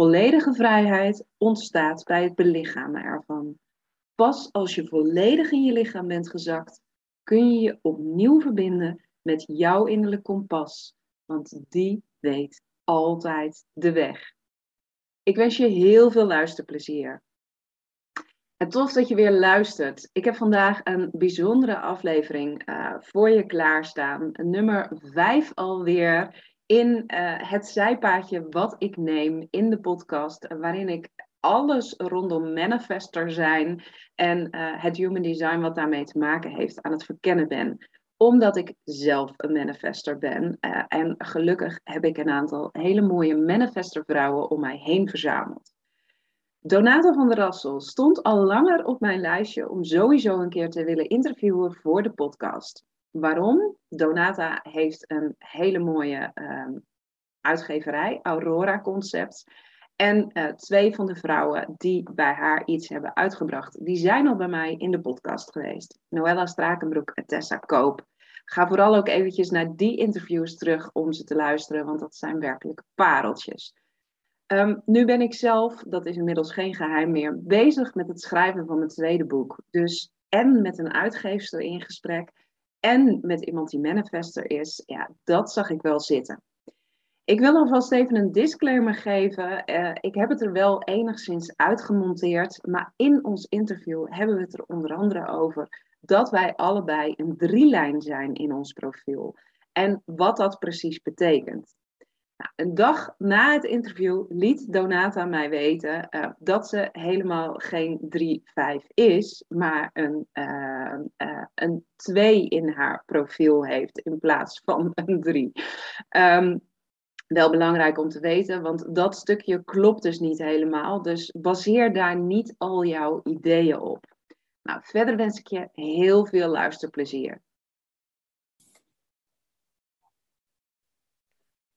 Volledige vrijheid ontstaat bij het belichamen ervan. Pas als je volledig in je lichaam bent gezakt, kun je je opnieuw verbinden met jouw innerlijk kompas, want die weet altijd de weg. Ik wens je heel veel luisterplezier. En tof dat je weer luistert. Ik heb vandaag een bijzondere aflevering uh, voor je klaarstaan. Nummer 5 alweer in uh, het zijpaadje wat ik neem in de podcast, waarin ik alles rondom manifester zijn en uh, het human design wat daarmee te maken heeft aan het verkennen ben. Omdat ik zelf een manifester ben. Uh, en gelukkig heb ik een aantal hele mooie manifester vrouwen om mij heen verzameld. Donata van der Rassel stond al langer op mijn lijstje om sowieso een keer te willen interviewen voor de podcast. Waarom? Donata heeft een hele mooie uh, uitgeverij, Aurora Concepts. En uh, twee van de vrouwen die bij haar iets hebben uitgebracht, die zijn al bij mij in de podcast geweest. Noella Strakenbroek en Tessa Koop. Ga vooral ook eventjes naar die interviews terug om ze te luisteren, want dat zijn werkelijk pareltjes. Um, nu ben ik zelf, dat is inmiddels geen geheim meer, bezig met het schrijven van mijn tweede boek. Dus en met een uitgeefster in gesprek en met iemand die manifester is, ja, dat zag ik wel zitten. Ik wil alvast even een disclaimer geven. Uh, ik heb het er wel enigszins uitgemonteerd, maar in ons interview hebben we het er onder andere over dat wij allebei een drielijn zijn in ons profiel. En wat dat precies betekent. Nou, een dag na het interview liet Donata mij weten uh, dat ze helemaal geen 3-5 is, maar een, uh, een 2 in haar profiel heeft in plaats van een 3. Um, ehm, wel belangrijk om te weten, want dat stukje klopt dus niet helemaal. Dus baseer daar niet al jouw ideeën op. Nou, verder wens ik je heel veel luisterplezier.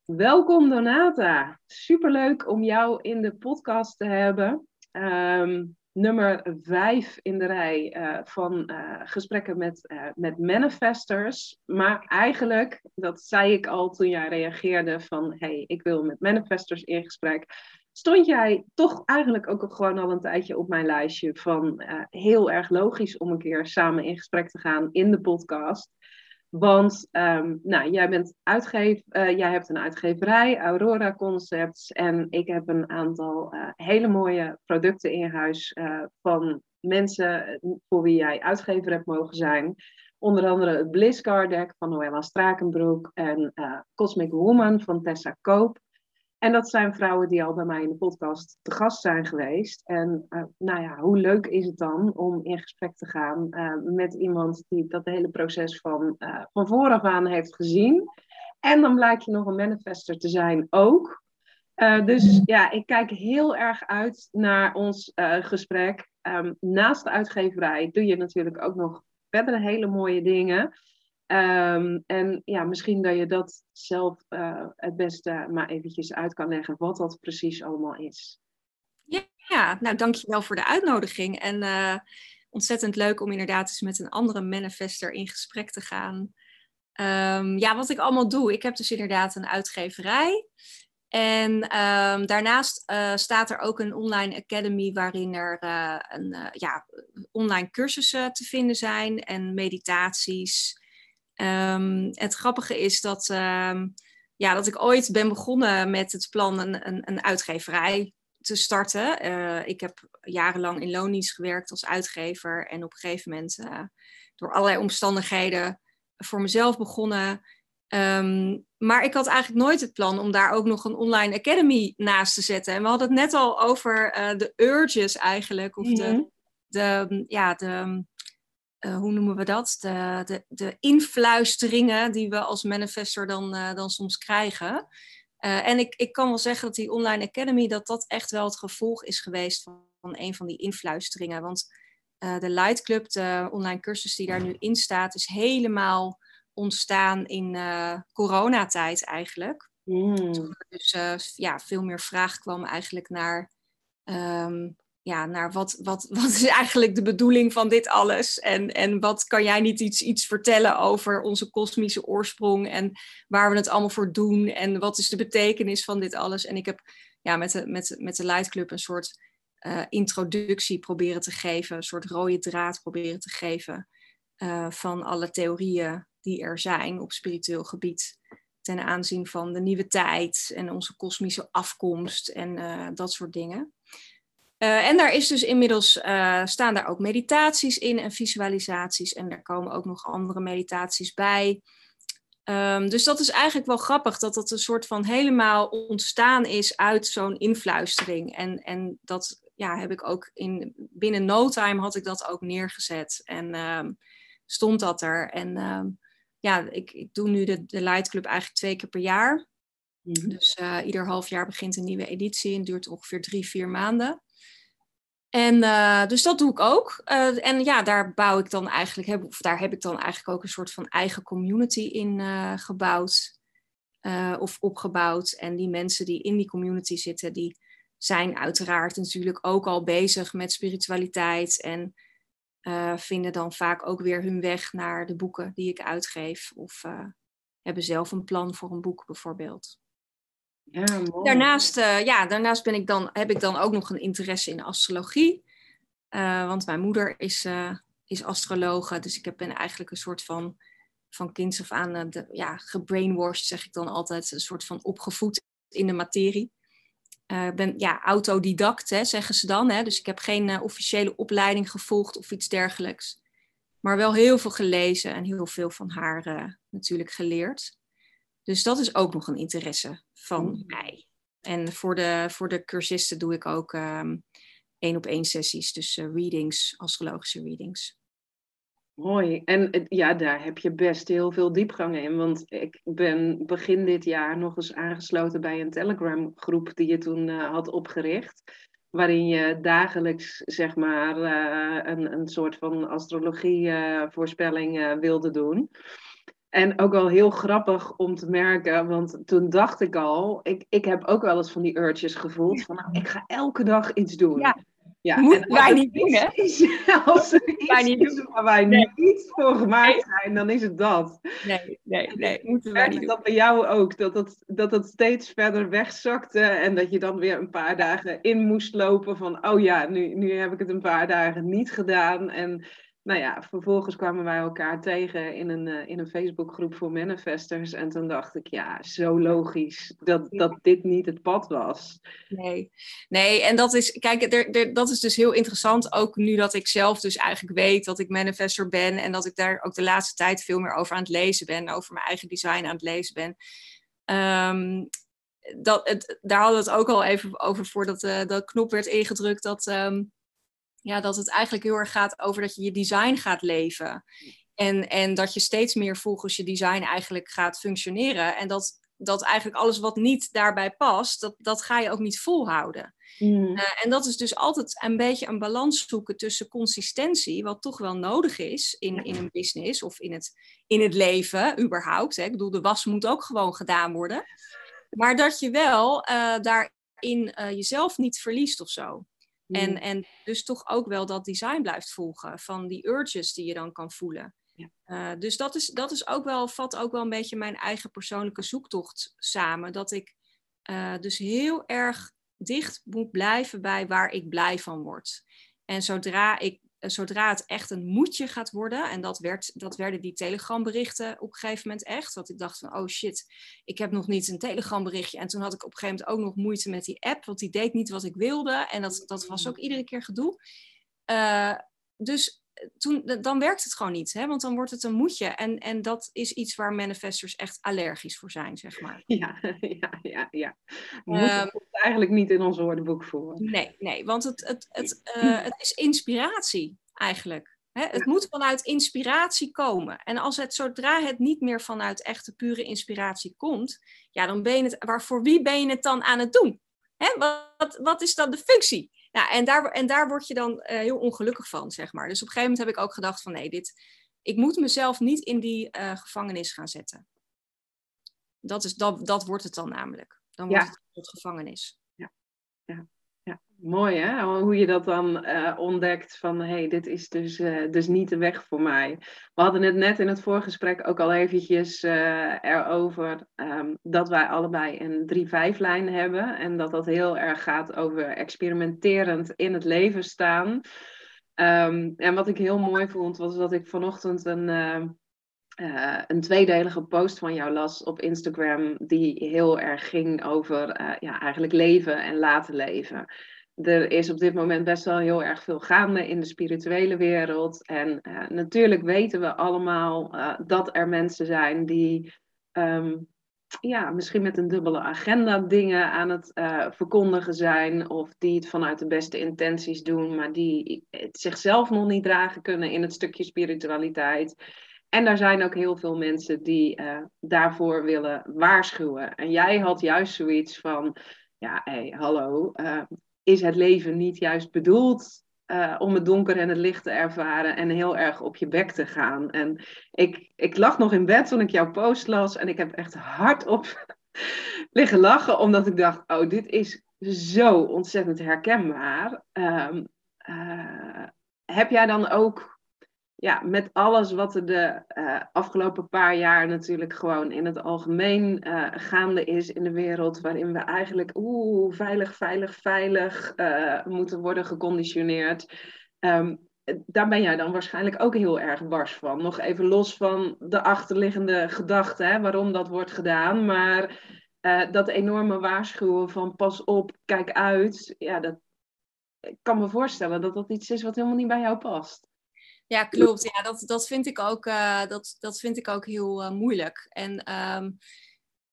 Welkom Donata. Superleuk om jou in de podcast te hebben. Um, nummer vijf in de rij uh, van uh, gesprekken met, uh, met manifestors. Maar eigenlijk, dat zei ik al toen jij reageerde van... hey, ik wil met manifestors in gesprek. Stond jij toch eigenlijk ook gewoon al een tijdje op mijn lijstje van... heel erg logisch om een keer samen in gesprek te gaan in de podcast... Want um, nou, jij, bent uitgeef, uh, jij hebt een uitgeverij, Aurora Concepts. En ik heb een aantal uh, hele mooie producten in huis uh, van mensen voor wie jij uitgever hebt mogen zijn. Onder andere het Bliss Card Deck van Noella Strakenbroek en Cosmic Woman van Tessa Koop. En dat zijn vrouwen die al bij mij in de podcast te gast zijn geweest. En uh, nou ja, hoe leuk is het dan om in gesprek te gaan uh, met iemand die dat hele proces van, uh, van vooraf aan heeft gezien. En dan blijkt je nog een manifester te zijn ook. dus ja, ik kijk heel erg uit naar ons gesprek. Um, naast de uitgeverij doe je natuurlijk ook nog verder hele mooie dingen. Um, en ja, misschien dat je dat zelf uh, het beste maar eventjes uit kan leggen, wat dat precies allemaal is. Ja, ja nou dankjewel voor de uitnodiging. En uh, ontzettend leuk om inderdaad eens met een andere manifester in gesprek te gaan. Um, ja, wat ik allemaal doe. Ik heb dus inderdaad een uitgeverij. En um, daarnaast uh, staat er ook een online academy waarin er een, ja, online cursussen te vinden zijn en meditaties. Um, het grappige is dat, um, ja, dat ik ooit ben begonnen met het plan een, een, een uitgeverij te starten. Uh, ik heb jarenlang in Lonies gewerkt als uitgever en op een gegeven moment uh, door allerlei omstandigheden voor mezelf begonnen. Um, maar ik had eigenlijk nooit het plan om daar ook nog een online academy naast te zetten. En we hadden het net al over uh, de urges eigenlijk, of mm -hmm. de, mhm. de, ja, de, uh, hoe noemen we dat? De, de, de influisteringen die we als manifestor dan, uh, dan soms krijgen. Uh, en ik, ik kan wel zeggen dat die Online Academy, dat dat echt wel het gevolg is geweest van, van een van die influisteringen. Want de Light Club, de online cursus die daar nu in staat, is helemaal ontstaan in coronatijd eigenlijk. Mm. Toen er dus ja, veel meer vraag kwam eigenlijk naar, um, ja, naar wat, wat, wat is eigenlijk de bedoeling van dit alles? En, en wat kan jij niet iets, iets vertellen over onze kosmische oorsprong en waar we het allemaal voor doen en wat is de betekenis van dit alles? En ik heb ja, met, de, met, met de Light een soort uh, introductie proberen te geven, een soort rode draad proberen te geven uh, van alle theorieën die er zijn op spiritueel gebied ten aanzien van de nieuwe tijd en onze kosmische afkomst en uh, dat soort dingen. Uh, en daar is dus inmiddels uh, staan daar ook meditaties in en visualisaties en er komen ook nog andere meditaties bij. Um, dus dat is eigenlijk wel grappig dat dat een soort van helemaal ontstaan is uit zo'n influistering. En, en dat ja, heb ik ook in binnen no time had ik dat ook neergezet en um, stond dat er. En um, ja, ik, ik doe nu de, de Light Club eigenlijk twee keer per jaar. Mm-hmm. Dus uh, ieder half jaar begint een nieuwe editie en duurt ongeveer drie, vier maanden. En uh, dus dat doe ik ook. Uh, en ja, daar bouw ik dan eigenlijk, heb, of daar heb ik dan eigenlijk ook een soort van eigen community in gebouwd. of opgebouwd. En die mensen die in die community zitten, die zijn uiteraard natuurlijk ook al bezig met spiritualiteit en vinden dan vaak ook weer hun weg naar de boeken die ik uitgeef of hebben zelf een plan voor een boek bijvoorbeeld. Daarnaast, uh, ja, daarnaast ben ik dan, heb ik dan ook nog een interesse in astrologie. want mijn moeder is, is astrologe, dus ik ben eigenlijk een soort van, van kinds af aan de, ja, gebrainwashed, zeg ik dan altijd, een soort van opgevoed in de materie. Ik uh, ben ja, autodidact, hè, zeggen ze dan. Hè? Dus ik heb geen uh, officiële opleiding gevolgd of iets dergelijks. Maar wel heel veel gelezen en heel veel van haar uh, natuurlijk geleerd. Dus dat is ook nog een interesse van mm. mij. En voor de, voor de cursisten doe ik ook um, één op één sessies, dus readings, astrologische readings. Mooi. En ja, daar heb je best heel veel diepgang in. Want ik ben begin dit jaar nog eens aangesloten bij een Telegram groep die je toen uh, had opgericht. Waarin je dagelijks, zeg maar, uh, een, een soort van astrologie uh, wilde doen. En ook wel heel grappig om te merken, want toen dacht ik al, ik, ik heb ook wel eens van die urges gevoeld. Van nou, ik ga elke dag iets doen. Ja. Ja, Moet wij niet doen, hè? Als er iets wij niet doen. waar wij nee. niet voor gemaakt zijn, dan is het dat. Nee, nee, nee. Moeten wij niet doen. dat bij jou ook, dat het, dat het steeds verder wegzakte en dat je dan weer een paar dagen in moest lopen van, oh ja, nu, nu heb ik het een paar dagen niet gedaan. En nou ja, vervolgens kwamen wij elkaar tegen in een, uh, in een Facebookgroep voor manifestors. En toen dacht ik, ja, zo logisch dat, dat dit niet het pad was. Nee, nee en dat is, kijk, er, er, dat is dus heel interessant. Ook nu dat ik zelf dus eigenlijk weet dat ik manifestor ben. En dat ik daar ook de laatste tijd veel meer over aan het lezen ben. Over mijn eigen design aan het lezen ben. Um, dat, het, daar hadden we het ook al even over voordat uh, de knop werd ingedrukt. Dat... Um, ja, dat het eigenlijk heel erg gaat over dat je je design gaat leven. En, en dat je steeds meer volgens je design eigenlijk gaat functioneren. En dat, dat eigenlijk alles wat niet daarbij past, dat, dat ga je ook niet volhouden. Mm. Uh, en dat is dus altijd een beetje een balans zoeken tussen consistentie, wat toch wel nodig is in, in een business of in het, in het leven überhaupt. Hè. Ik bedoel, de was moet ook gewoon gedaan worden. Maar dat je wel uh, daarin uh, jezelf niet verliest of zo. En, mm. en dus toch ook wel dat design blijft volgen van die urges die je dan kan voelen. Ja. Uh, dus dat is, dat is ook wel, vat ook wel een beetje mijn eigen persoonlijke zoektocht samen. Dat ik uh, dus heel erg dicht moet blijven bij waar ik blij van word. En zodra ik eh, zodra het echt een moedje gaat worden, en dat, werd, dat werden die telegramberichten op een gegeven moment echt, dat ik dacht van, oh shit, ik heb nog niet een telegramberichtje. En toen had ik op een gegeven moment ook nog moeite met die app, want die deed niet wat ik wilde. En dat, dat was ook iedere keer gedoe. Uh, dus toen, dan werkt het gewoon niet, hè? want dan wordt het een moedje. En, en dat is iets waar manifestors echt allergisch voor zijn, zeg maar. Ja, ja, ja. ja. Um, eigenlijk niet in ons woordenboek voor. Nee, nee want het, het, het, uh, het is inspiratie eigenlijk. Hè? Het moet vanuit inspiratie komen. En als het zodra het niet meer vanuit echte pure inspiratie komt, ja, dan ben je het, waar, voor wie ben je het dan aan het doen? Hè? Wat, wat is dan de functie? Ja, en daar, en daar word je dan eh, heel ongelukkig van, zeg maar. Dus op een gegeven moment heb ik ook gedacht van nee, dit, ik moet mezelf niet in die uh, gevangenis gaan zetten. Dat, is, dat, dat wordt het dan namelijk. Dan wordt het gevangenis. Ja. ja. Mooi hè, hoe je dat dan uh, ontdekt van hé, hey, dit is dus, uh, dus niet de weg voor mij. We hadden het net in het voorgesprek ook al eventjes uh, erover um, dat wij allebei een 3-5 lijn hebben en dat dat heel erg gaat over experimenterend in het leven staan. Um, en wat ik heel mooi vond was dat ik vanochtend een, een tweedelige post van jou las op Instagram, die heel erg ging over ja, eigenlijk leven en laten leven. Er is op dit moment best wel heel erg veel gaande in de spirituele wereld. En uh, natuurlijk weten we allemaal uh, dat er mensen zijn die um, ja, misschien met een dubbele agenda dingen aan het verkondigen zijn. Of die het vanuit de beste intenties doen, maar die het zichzelf nog niet dragen kunnen in het stukje spiritualiteit. En er zijn ook heel veel mensen die daarvoor willen waarschuwen. En jij had juist zoiets van, ja, hé, hey, hallo, is het leven niet juist bedoeld uh, om het donker en het licht te ervaren en heel erg op je bek te gaan? En ik, ik lag nog in bed toen ik jouw post las en ik heb echt hardop liggen lachen, omdat ik dacht, oh, dit is zo ontzettend herkenbaar. Um, heb jij dan ook ja, met alles wat er de uh, afgelopen paar jaar natuurlijk gewoon in het algemeen uh, gaande is in de wereld, waarin we eigenlijk oeh, veilig, veilig, veilig uh, moeten worden geconditioneerd. Um, daar ben jij dan waarschijnlijk ook heel erg wars van. Nog even los van de achterliggende gedachte, waarom dat wordt gedaan. Maar dat enorme waarschuwen van pas op, kijk uit. Ja, dat, ik kan me voorstellen dat dat iets is wat helemaal niet bij jou past. Ja, klopt. Ja, dat, dat, vind, ik ook, uh, dat, dat vind ik ook heel uh, moeilijk. En um,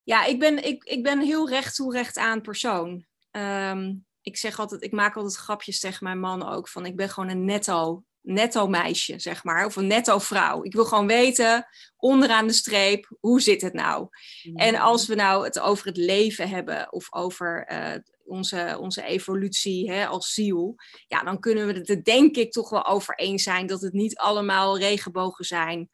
ja, ik ben, ik, ik ben heel recht toe recht aan persoon. Um, ik zeg altijd, ik maak altijd grapjes tegen mijn man ook van ik ben gewoon een netto, netto meisje, zeg maar. Of een netto vrouw. Ik wil gewoon weten, onderaan de streep, hoe zit het nou? En als we nou het over het leven hebben of over uh, onze, onze evolutie hè, als ziel, ja, dan kunnen we het er denk ik toch wel over eens zijn dat het niet allemaal regenbogen zijn.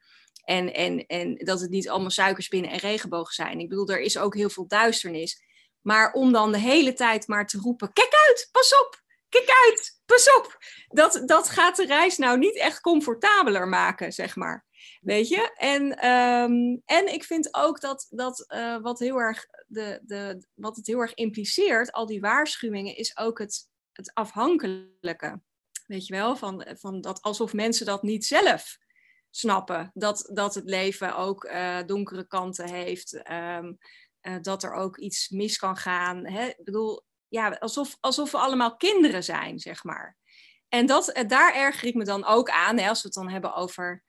En, en, en dat het niet allemaal suikerspinnen en regenbogen zijn. Ik bedoel, er is ook heel veel duisternis. Maar om dan de hele tijd maar te roepen: kijk uit, pas op, kijk uit, pas op. Dat, dat gaat de reis nou niet echt comfortabeler maken, zeg maar. Weet je? En, um, en ik vind ook dat, dat uh, wat, heel erg de, de, wat het heel erg impliceert, al die waarschuwingen, is ook het, het afhankelijke. Weet je wel? Van, van dat alsof mensen dat niet zelf snappen. Dat, dat het leven ook uh, donkere kanten heeft. Um, uh, dat er ook iets mis kan gaan. Hè? Ik bedoel, ja, alsof, alsof we allemaal kinderen zijn, zeg maar. En dat, daar erger ik me dan ook aan, hè, als we het dan hebben over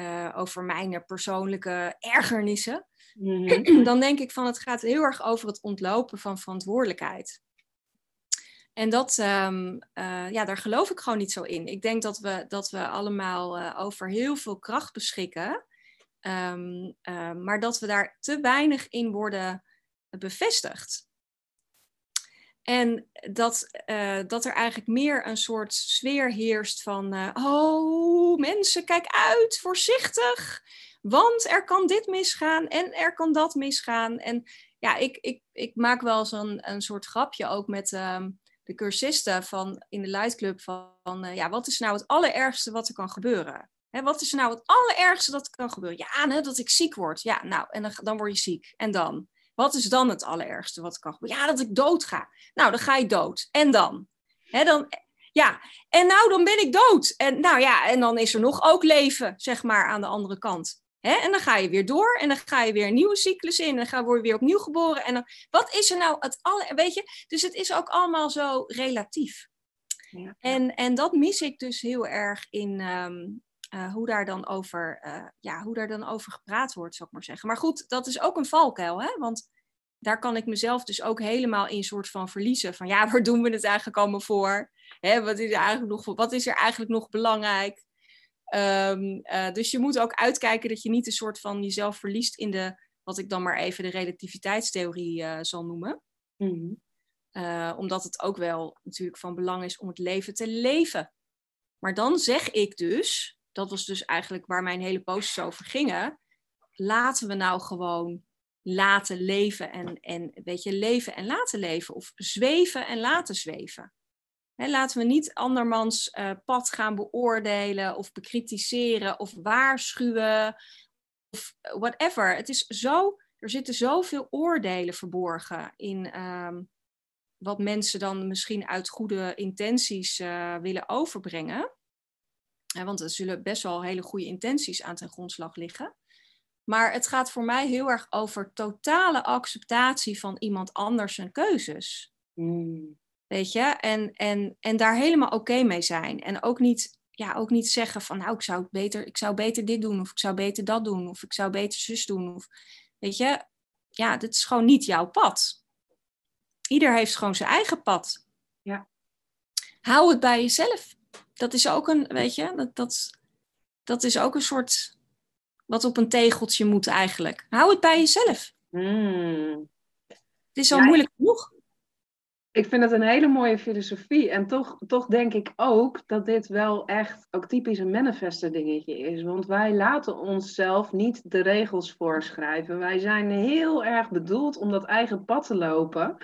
uh, over mijn persoonlijke ergernissen. Mm-hmm. Dan denk ik van het gaat heel erg over het ontlopen van verantwoordelijkheid. En dat, um, uh, ja, daar geloof ik gewoon niet zo in. Ik denk dat we, dat we allemaal uh, over heel veel kracht beschikken, um, maar dat we daar te weinig in worden bevestigd. En dat, uh, dat er eigenlijk meer een soort sfeer heerst van, uh, oh mensen, kijk uit, voorzichtig, want er kan dit misgaan en er kan dat misgaan. En ja, ik, ik, ik maak wel zo'n een soort grapje ook met um, de cursisten van, in de Lightclub van, uh, ja, wat is nou het allerergste wat er kan gebeuren? Hè, wat is nou het allerergste dat kan gebeuren? Ja, nee, dat ik ziek word. Ja, nou, en dan, dan word je ziek. En dan? Wat is dan het allerergste wat kan gebeuren? Ja, dat ik dood ga. Nou, dan ga je dood. En dan? Hè, dan ja, en nou, dan ben ik dood. En nou ja, en dan is er nog ook leven, zeg maar, aan de andere kant. Hè? En dan ga je weer door en dan ga je weer een nieuwe cyclus in en dan ga, word je weer opnieuw geboren. En dan, wat is er nou het aller, weet je? Dus het is ook allemaal zo relatief. Ja. En, en dat mis ik dus heel erg in, um, uh, hoe, daar dan over, uh, ja, hoe daar dan over gepraat wordt, zou ik maar zeggen. Maar goed, dat is ook een valkuil, hè? want daar kan ik mezelf dus ook helemaal in soort van verliezen. Van ja, waar doen we het eigenlijk allemaal voor? Hè, wat, is er eigenlijk nog, wat is er eigenlijk nog belangrijk? Um, uh, dus je moet ook uitkijken dat je niet een soort van jezelf verliest in de, wat ik dan maar even de relativiteitstheorie zal noemen. Mm -hmm. Uh, omdat het ook wel natuurlijk van belang is om het leven te leven. Maar dan zeg ik dus, dat was dus eigenlijk waar mijn hele posts over gingen. Laten we nou gewoon laten leven en, en weet je, leven en laten leven. Of zweven en laten zweven. laten we niet andermans uh, pad gaan beoordelen of bekritiseren of waarschuwen of whatever. Het is zo, er zitten zoveel oordelen verborgen in um, wat mensen dan misschien uit goede intenties uh, willen overbrengen. Want er zullen best wel hele goede intenties aan ten grondslag liggen. Maar het gaat voor mij heel erg over totale acceptatie van iemand anders zijn keuzes. Mm. Weet je? En, en, en daar helemaal oké mee zijn. En ook niet, ja, ook niet zeggen van nou, ik zou, beter, ik zou beter dit doen. Of ik zou beter dat doen. Of ik zou beter zus doen. Of, weet je? Ja, dit is gewoon niet jouw pad. Ieder heeft gewoon zijn eigen pad. Ja. Hou het bij jezelf. Dat is ook een, weet je, dat, dat, dat is ook een soort wat op een tegeltje moet eigenlijk. Hou het bij jezelf. Hmm. Het is al moeilijk genoeg. Ik vind het een hele mooie filosofie. En toch, toch denk ik ook dat dit wel echt ook typisch een manifester dingetje is. Want wij laten onszelf niet de regels voorschrijven. Wij zijn heel erg bedoeld om dat eigen pad te lopen.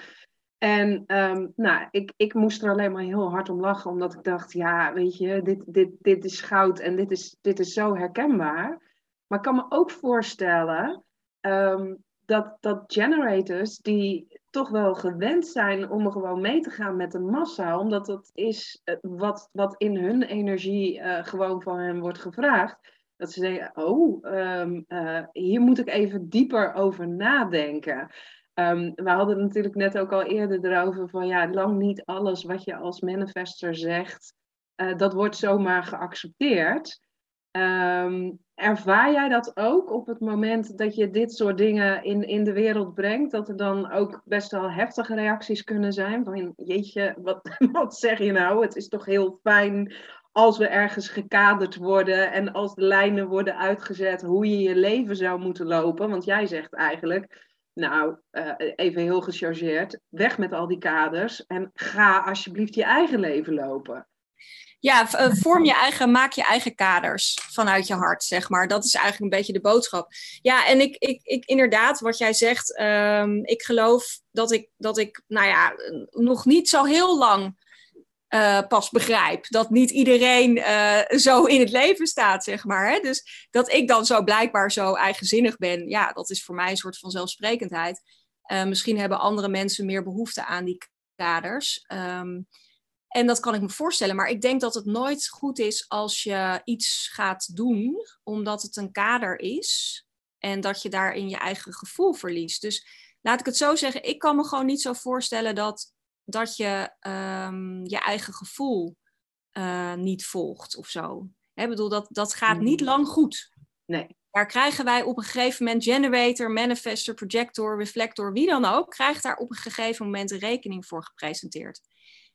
En um, nou, ik, ik moest er alleen maar heel hard om lachen, omdat ik dacht, ja, weet je, dit, dit, dit is goud en dit is, dit is zo herkenbaar. Maar ik kan me ook voorstellen um, dat, dat generators die toch wel gewend zijn om gewoon mee te gaan met de massa, omdat dat is eh, wat, wat in hun energie uh, gewoon van hen wordt gevraagd. Dat ze zeggen, oh, um, uh, hier moet ik even dieper over nadenken. Um, we hadden het natuurlijk net ook al eerder erover van ja, lang niet alles wat je als manifester zegt, uh, dat wordt zomaar geaccepteerd. Um, ervaar jij dat ook op het moment dat je dit soort dingen in, in de wereld brengt? Dat er dan ook best wel heftige reacties kunnen zijn? Van jeetje, wat, wat zeg je nou? Het is toch heel fijn als we ergens gekaderd worden en als de lijnen worden uitgezet hoe je je leven zou moeten lopen. Want jij zegt eigenlijk, nou, uh, even heel gechargeerd, weg met al die kaders en ga alsjeblieft je eigen leven lopen. Ja, eh, vorm je eigen, maak je eigen kaders vanuit je hart, zeg maar. Dat is eigenlijk een beetje de boodschap. Ja, en ik, ik, ik inderdaad, wat jij zegt, um, ik geloof dat ik, dat ik, nou ja, nog niet zo heel lang uh, pas begrijp. Dat niet iedereen uh, zo in het leven staat, zeg maar. Hè? Dus dat ik dan zo blijkbaar zo eigenzinnig ben, ja, dat is voor mij een soort van zelfsprekendheid. Uh, misschien hebben andere mensen meer behoefte aan die kaders. Um, en dat kan ik me voorstellen, maar ik denk dat het nooit goed is als je iets gaat doen omdat het een kader is en dat je daarin je eigen gevoel verliest. Dus laat ik het zo zeggen, ik kan me gewoon niet zo voorstellen dat, dat je um, je eigen gevoel uh, niet volgt of zo. Ik bedoel, dat, dat gaat niet mm. lang goed. Nee. Daar krijgen wij op een gegeven moment generator, manifester, projector, reflector, wie dan ook, krijgt daar op een gegeven moment een rekening voor gepresenteerd.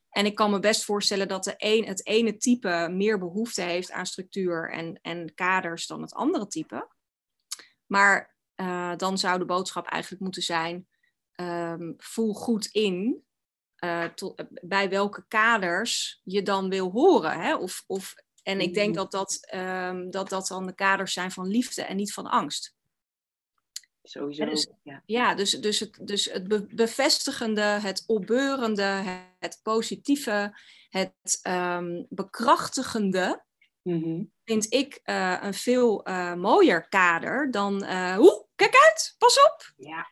En ik kan me best voorstellen dat de een, het ene type meer behoefte heeft aan structuur en, en kaders dan het andere type. Maar uh, dan zou de boodschap eigenlijk moeten zijn: um, voel goed in uh, tot, bij welke kaders je dan wil horen. Hè? Of, of, en ik denk mm. dat dat, um, dat dat dan de kaders zijn van liefde en niet van angst. Sowieso. Dus, ja. ja, dus, dus het, dus het bevestigende, het opbeurende, het positieve, het um, bekrachtigende, mm-hmm. vind ik uh, een veel uh, mooier kader dan, uh, oeh, kijk uit, pas op. Ja.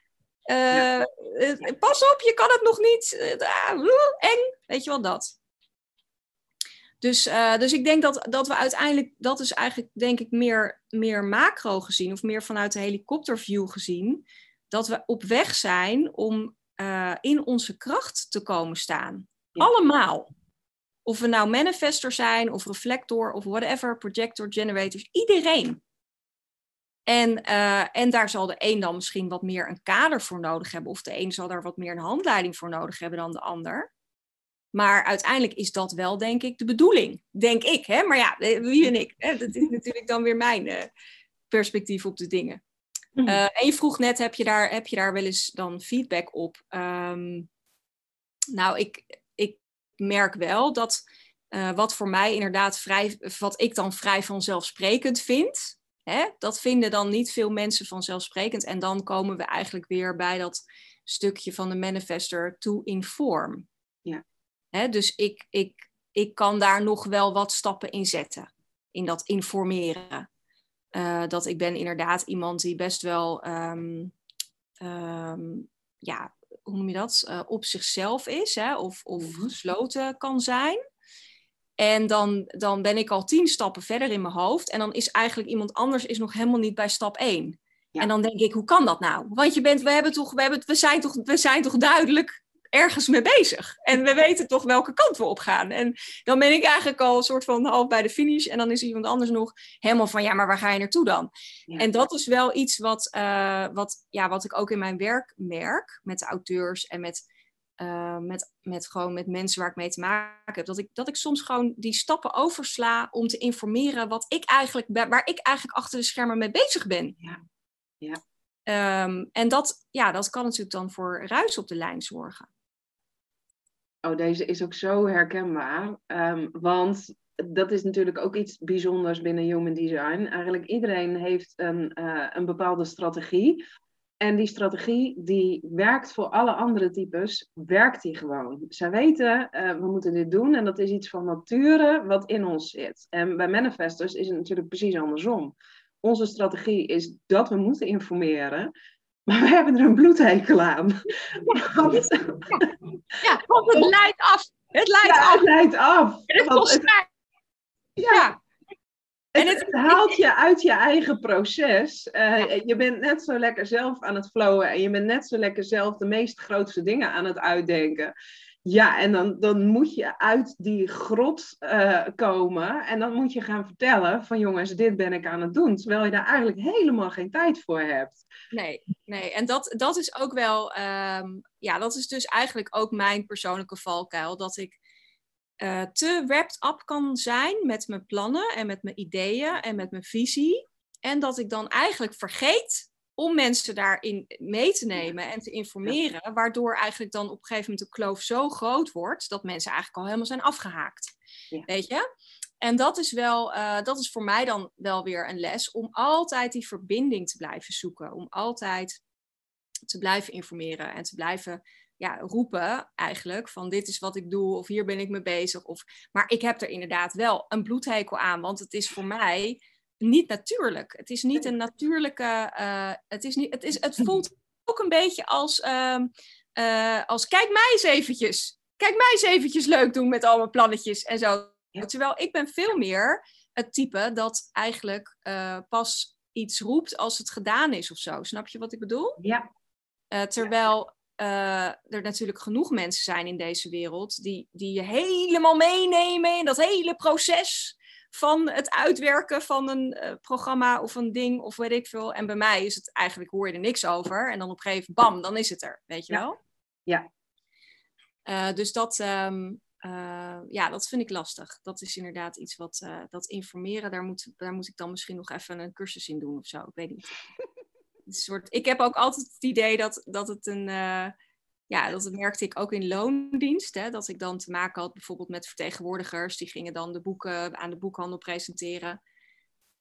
Ja. Pas op, je kan het nog niet. Ah, eng, weet je wel dat. Dus, uh, dus ik denk dat, dat we uiteindelijk, dat is eigenlijk denk ik meer, meer macro gezien of meer vanuit de helikopterview gezien, dat we op weg zijn om uh, in onze kracht te komen staan. Ja. Allemaal. Of we nou manifester zijn of reflector of whatever, projector, generators, iedereen. En, uh, en daar zal de een dan misschien wat meer een kader voor nodig hebben, of de een zal daar wat meer een handleiding voor nodig hebben dan de ander. Maar uiteindelijk is dat wel, denk ik, de bedoeling. Denk ik, hè? Maar ja, eh, wie en ik. Hè? Dat is natuurlijk dan weer mijn uh, perspectief op de dingen. Uh, en je vroeg net, heb je, daar, heb je daar wel eens dan feedback op? Um, Nou, ik, ik merk wel dat uh, wat voor mij inderdaad vrij, wat ik dan vrij vanzelfsprekend vind, hè, dat vinden dan niet veel mensen vanzelfsprekend. En dan komen we eigenlijk weer bij dat stukje van de manifester to inform. Ja. Hè, dus ik, ik, ik kan daar nog wel wat stappen in zetten, in dat informeren. Uh, dat ik ben inderdaad iemand die best wel, um, um, ja, hoe noem je dat, uh, op zichzelf is, hè, of, of -hmm. gesloten kan zijn. En dan, dan ben ik al tien stappen verder in mijn hoofd. En dan is eigenlijk iemand anders is nog helemaal niet bij stap één. Ja. En dan denk ik, hoe kan dat nou? Want je bent, we, hebben toch, we, hebben, we, zijn toch, we zijn toch duidelijk ergens mee bezig. En we weten toch welke kant we op gaan. En dan ben ik eigenlijk al een soort van half bij de finish. En dan is iemand anders nog helemaal van, ja, maar waar ga je naartoe dan? Ja. En dat is wel iets wat, uh, wat, ja, wat ik ook in mijn werk merk. Met de auteurs en met uh, met, met, gewoon met mensen waar ik mee te maken heb, dat ik, dat ik soms gewoon die stappen oversla om te informeren wat ik eigenlijk, waar ik eigenlijk achter de schermen mee bezig ben. Ja. ja. Um, en dat, ja, dat kan natuurlijk dan voor ruis op de lijn zorgen. Oh, deze is ook zo herkenbaar. Um, want dat is natuurlijk ook iets bijzonders binnen Human Design. Eigenlijk iedereen heeft een, uh, een bepaalde strategie en die strategie, die werkt voor alle andere types, werkt die gewoon. Zij weten, uh, we moeten dit doen en dat is iets van nature wat in ons zit. En bij manifestors is het natuurlijk precies andersom. Onze strategie is dat we moeten informeren, maar we hebben er een bloedhekel aan. Ja, want, ja, want het leidt af. Het leidt ja, af. Het leidt af. Het kost mij. Ja. ja. En het, het, haalt je uit je eigen proces. Uh, je bent net zo lekker zelf aan het flowen en je bent net zo lekker zelf de meest grootste dingen aan het uitdenken. Ja, en dan, dan moet je uit die grot uh, komen en dan moet je gaan vertellen van jongens, dit ben ik aan het doen. Terwijl je daar eigenlijk helemaal geen tijd voor hebt. Nee, nee. en dat, dat is ook wel, um, ja, dat is dus eigenlijk ook mijn persoonlijke valkuil. Dat ik uh, te wrapped up kan zijn met mijn plannen en met mijn ideeën en met mijn visie. En dat ik dan eigenlijk vergeet om mensen daarin mee te nemen en te informeren, waardoor eigenlijk dan op een gegeven moment de kloof zo groot wordt dat mensen eigenlijk al helemaal zijn afgehaakt. Ja. Weet je? En dat is wel, uh, dat is voor mij dan wel weer een les om altijd die verbinding te blijven zoeken, om altijd te blijven informeren en te blijven ja, roepen eigenlijk van dit is wat ik doe of hier ben ik mee bezig. Of, maar ik heb er inderdaad wel een bloedhekel aan, want het is voor mij niet natuurlijk. Het is niet een natuurlijke, uh, het, is niet, het, is, het voelt ook een beetje als, uh, uh, als kijk mij eens eventjes. Kijk mij eens eventjes leuk doen met al mijn plannetjes en zo. Terwijl ik ben veel meer het type dat eigenlijk uh, pas iets roept als het gedaan is of zo. Snap je wat ik bedoel? Ja. terwijl uh, er natuurlijk genoeg mensen zijn in deze wereld die, die je helemaal meenemen in dat hele proces van het uitwerken van een uh, programma of een ding of weet ik veel. En bij mij is het eigenlijk, hoor je er niks over. En dan op een gegeven bam, dan is het er, weet je ja. wel? Ja. Uh, dus dat, um, ja, dat vind ik lastig. Dat is inderdaad iets wat, dat informeren, daar moet, daar moet ik dan misschien nog even een cursus in doen of zo. Ik weet niet. soort, ik heb ook altijd het idee dat, dat het een. Uh, ja, dat merkte ik ook in loondienst. Hè, dat ik dan te maken had bijvoorbeeld met vertegenwoordigers. Die gingen dan de boeken aan de boekhandel presenteren.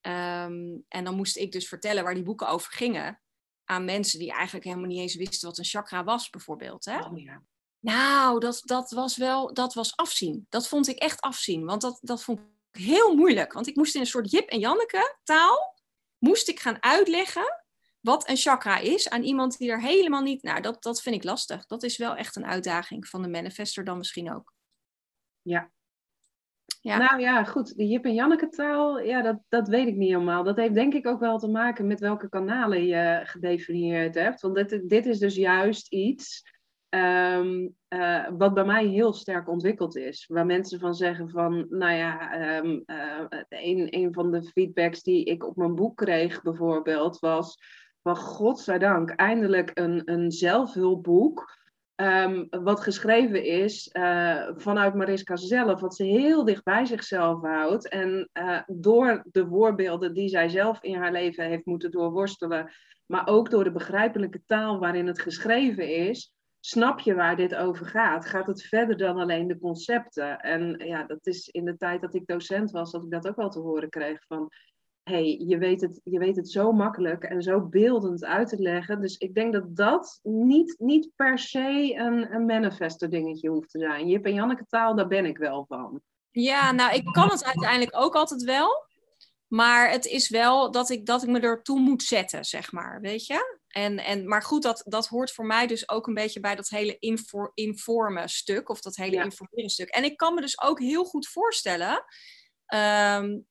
Um, en dan moest ik dus vertellen waar die boeken over gingen. Aan mensen die eigenlijk helemaal niet eens wisten wat een chakra was, bijvoorbeeld. Hè? Oh, ja. Nou, dat, dat was wel, dat was afzien. Dat vond ik echt afzien. Want dat, dat vond ik heel moeilijk. Want ik moest in een soort Jip en Janneke taal, moest ik gaan uitleggen wat een chakra is aan iemand die er helemaal niet. Nou, dat, dat vind ik lastig. Dat is wel echt een uitdaging van de manifester dan misschien ook. Ja. ja. Nou ja, goed. De Jip en Janneke taal, ja, dat, dat weet ik niet helemaal. Dat heeft denk ik ook wel te maken met welke kanalen je gedefinieerd hebt. Want dit, dit is dus juist iets um, uh, wat bij mij heel sterk ontwikkeld is. Waar mensen van zeggen van, nou ja, um, uh, een, een van de feedbacks die ik op mijn boek kreeg bijvoorbeeld was van godzijdank eindelijk een, een zelfhulpboek. Um, wat geschreven is uh, vanuit Mariska zelf, wat ze heel dicht bij zichzelf houdt. En uh, door de voorbeelden die zij zelf in haar leven heeft moeten doorworstelen, maar ook door de begrijpelijke taal waarin het geschreven is, snap je waar dit over gaat? Gaat het verder dan alleen de concepten? En ja, dat is in de tijd dat ik docent was, dat ik dat ook wel te horen kreeg van hey, je, weet het, je weet het zo makkelijk en zo beeldend uit te leggen. Dus ik denk dat dat niet, niet per se een, een manifester dingetje hoeft te zijn. Jip en Janneke taal, daar ben ik wel van. Ja, nou, ik kan het uiteindelijk ook altijd wel. Maar het is wel dat ik, dat ik me ertoe moet zetten, zeg maar, weet je? En, en, maar goed, dat, dat hoort voor mij dus ook een beetje bij dat hele infor, informen stuk, of dat hele ja. informeren stuk. En ik kan me dus ook heel goed voorstellen um,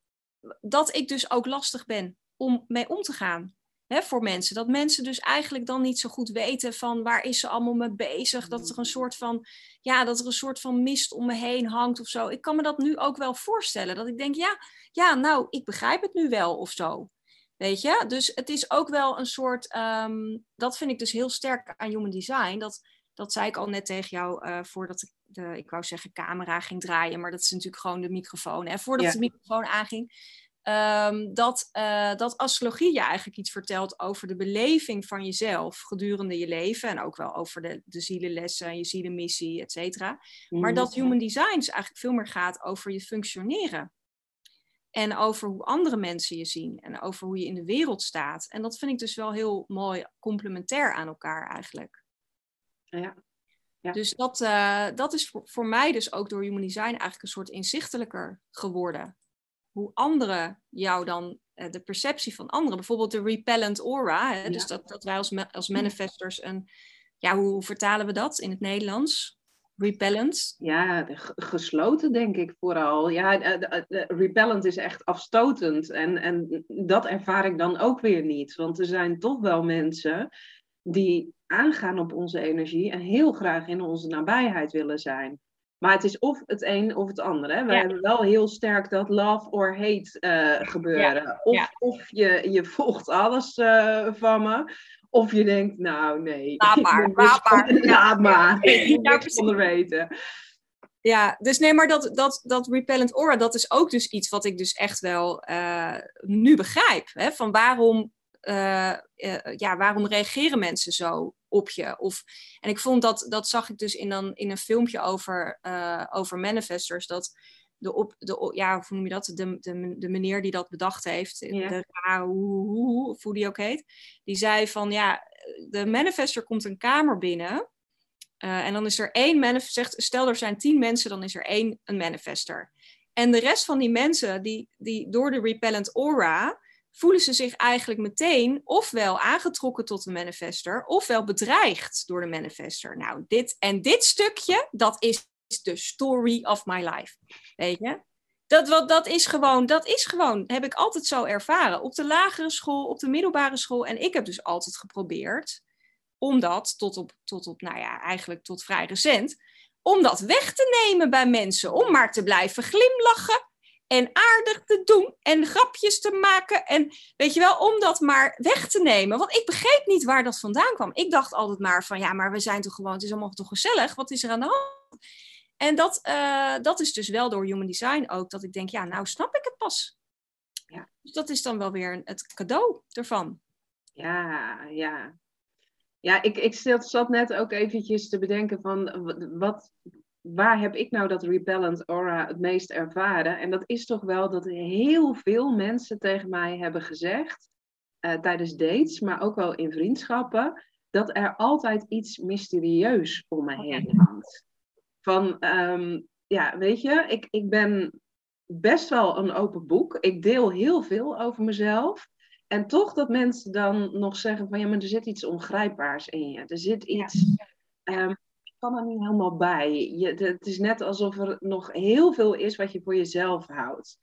dat ik dus ook lastig ben om mee om te gaan. Hè, voor mensen. Dat mensen dus eigenlijk dan niet zo goed weten van waar is ze allemaal mee bezig. Dat er een soort van, ja, dat er een soort van mist om me heen hangt of zo. Ik kan me dat nu ook wel voorstellen. Dat ik denk, ja, ja nou, ik begrijp het nu wel of zo. Weet je? Dus het is ook wel een soort, um, dat vind ik dus heel sterk aan human design. Dat, dat zei ik al net tegen jou uh, voordat ik de, ik wou zeggen camera ging draaien, maar dat is natuurlijk gewoon de microfoon. En voordat ja. de microfoon aanging, um, dat, uh, dat astrologie je eigenlijk iets vertelt over de beleving van jezelf gedurende je leven. En ook wel over de, de zielenlessen, je zielenmissie, et cetera. Maar dat human design eigenlijk veel meer gaat over je functioneren. En over hoe andere mensen je zien en over hoe je in de wereld staat. En dat vind ik dus wel heel mooi complementair aan elkaar eigenlijk. Ja. Ja. Dus dat, uh, dat is voor, voor, mij dus ook door Human Design eigenlijk een soort inzichtelijker geworden. Hoe anderen jou dan, uh, de perceptie van anderen, bijvoorbeeld de repellent aura. Hè? Ja. Dus dat, dat wij als, als manifestors een, ja, hoe, hoe vertalen we dat in het Nederlands? Repellent? Ja, gesloten denk ik vooral. Ja, de, de, repellent is echt afstotend. En, en dat ervaar ik dan ook weer niet. Want er zijn toch wel mensen die aangaan op onze energie en heel graag in onze nabijheid willen zijn. Maar het is of het een of het andere. Hè? We ja. hebben wel heel sterk dat love or hate uh, gebeuren. Ja. Of, ja. of je, je volgt alles uh, van me. Of je denkt, nou nee. Laat maar, laat maar. Laat maar. Ik niks onder weten. Ja, dus nee, maar dat, dat, dat repellent aura, dat is ook dus iets wat ik dus echt wel uh, nu begrijp. Hè? Van waarom ja, waarom reageren mensen zo op je? Of, en ik vond dat, dat zag ik dus in, dan, in een filmpje over, uh, over manifestors, dat de, op, de, ja, hoe noem je dat? De, de, de meneer die dat bedacht heeft, ja. de hoe, of hoe die ook heet, die zei van ja, de manifestor komt een kamer binnen. en dan is er één manifestor, stel er zijn tien mensen, dan is er één een manifestor. En de rest van die mensen, die, die door de repellent aura, voelen ze zich eigenlijk meteen ofwel aangetrokken tot de manifester, ofwel bedreigd door de manifester. Nou, dit en dit stukje, dat is de story of my life. Weet je? Dat, wat, dat is gewoon, dat is gewoon, heb ik altijd zo ervaren. Op de lagere school, op de middelbare school. En ik heb dus altijd geprobeerd om dat tot op, tot op nou ja, eigenlijk tot vrij recent, om dat weg te nemen bij mensen. Om maar te blijven glimlachen en aardig te doen en grapjes te maken. En weet je wel, om dat maar weg te nemen. Want ik begreep niet waar dat vandaan kwam. Ik dacht altijd maar van ja, maar we zijn toch gewoon, het is allemaal toch gezellig. Wat is er aan de hand? En dat, uh, dat is dus wel door Human Design ook, dat ik denk, ja, nou snap ik het pas. Ja. Dus dat is dan wel weer het cadeau ervan. Ja, ja. Ja, ik, ik zat net ook eventjes te bedenken van wat, waar heb ik nou dat repellent aura het meest ervaren? En dat is toch wel dat heel veel mensen tegen mij hebben gezegd, uh, tijdens dates, maar ook wel in vriendschappen, dat er altijd iets mysterieus om me heen hangt. Van, um, ja, weet je, ik, ik ben best wel een open boek. Ik deel heel veel over mezelf. En toch dat mensen dan nog zeggen van, ja, maar er zit iets ongrijpbaars in je. Er zit iets... Ja. Um, kan er niet helemaal bij. Je, het is net alsof er nog heel veel is wat je voor jezelf houdt.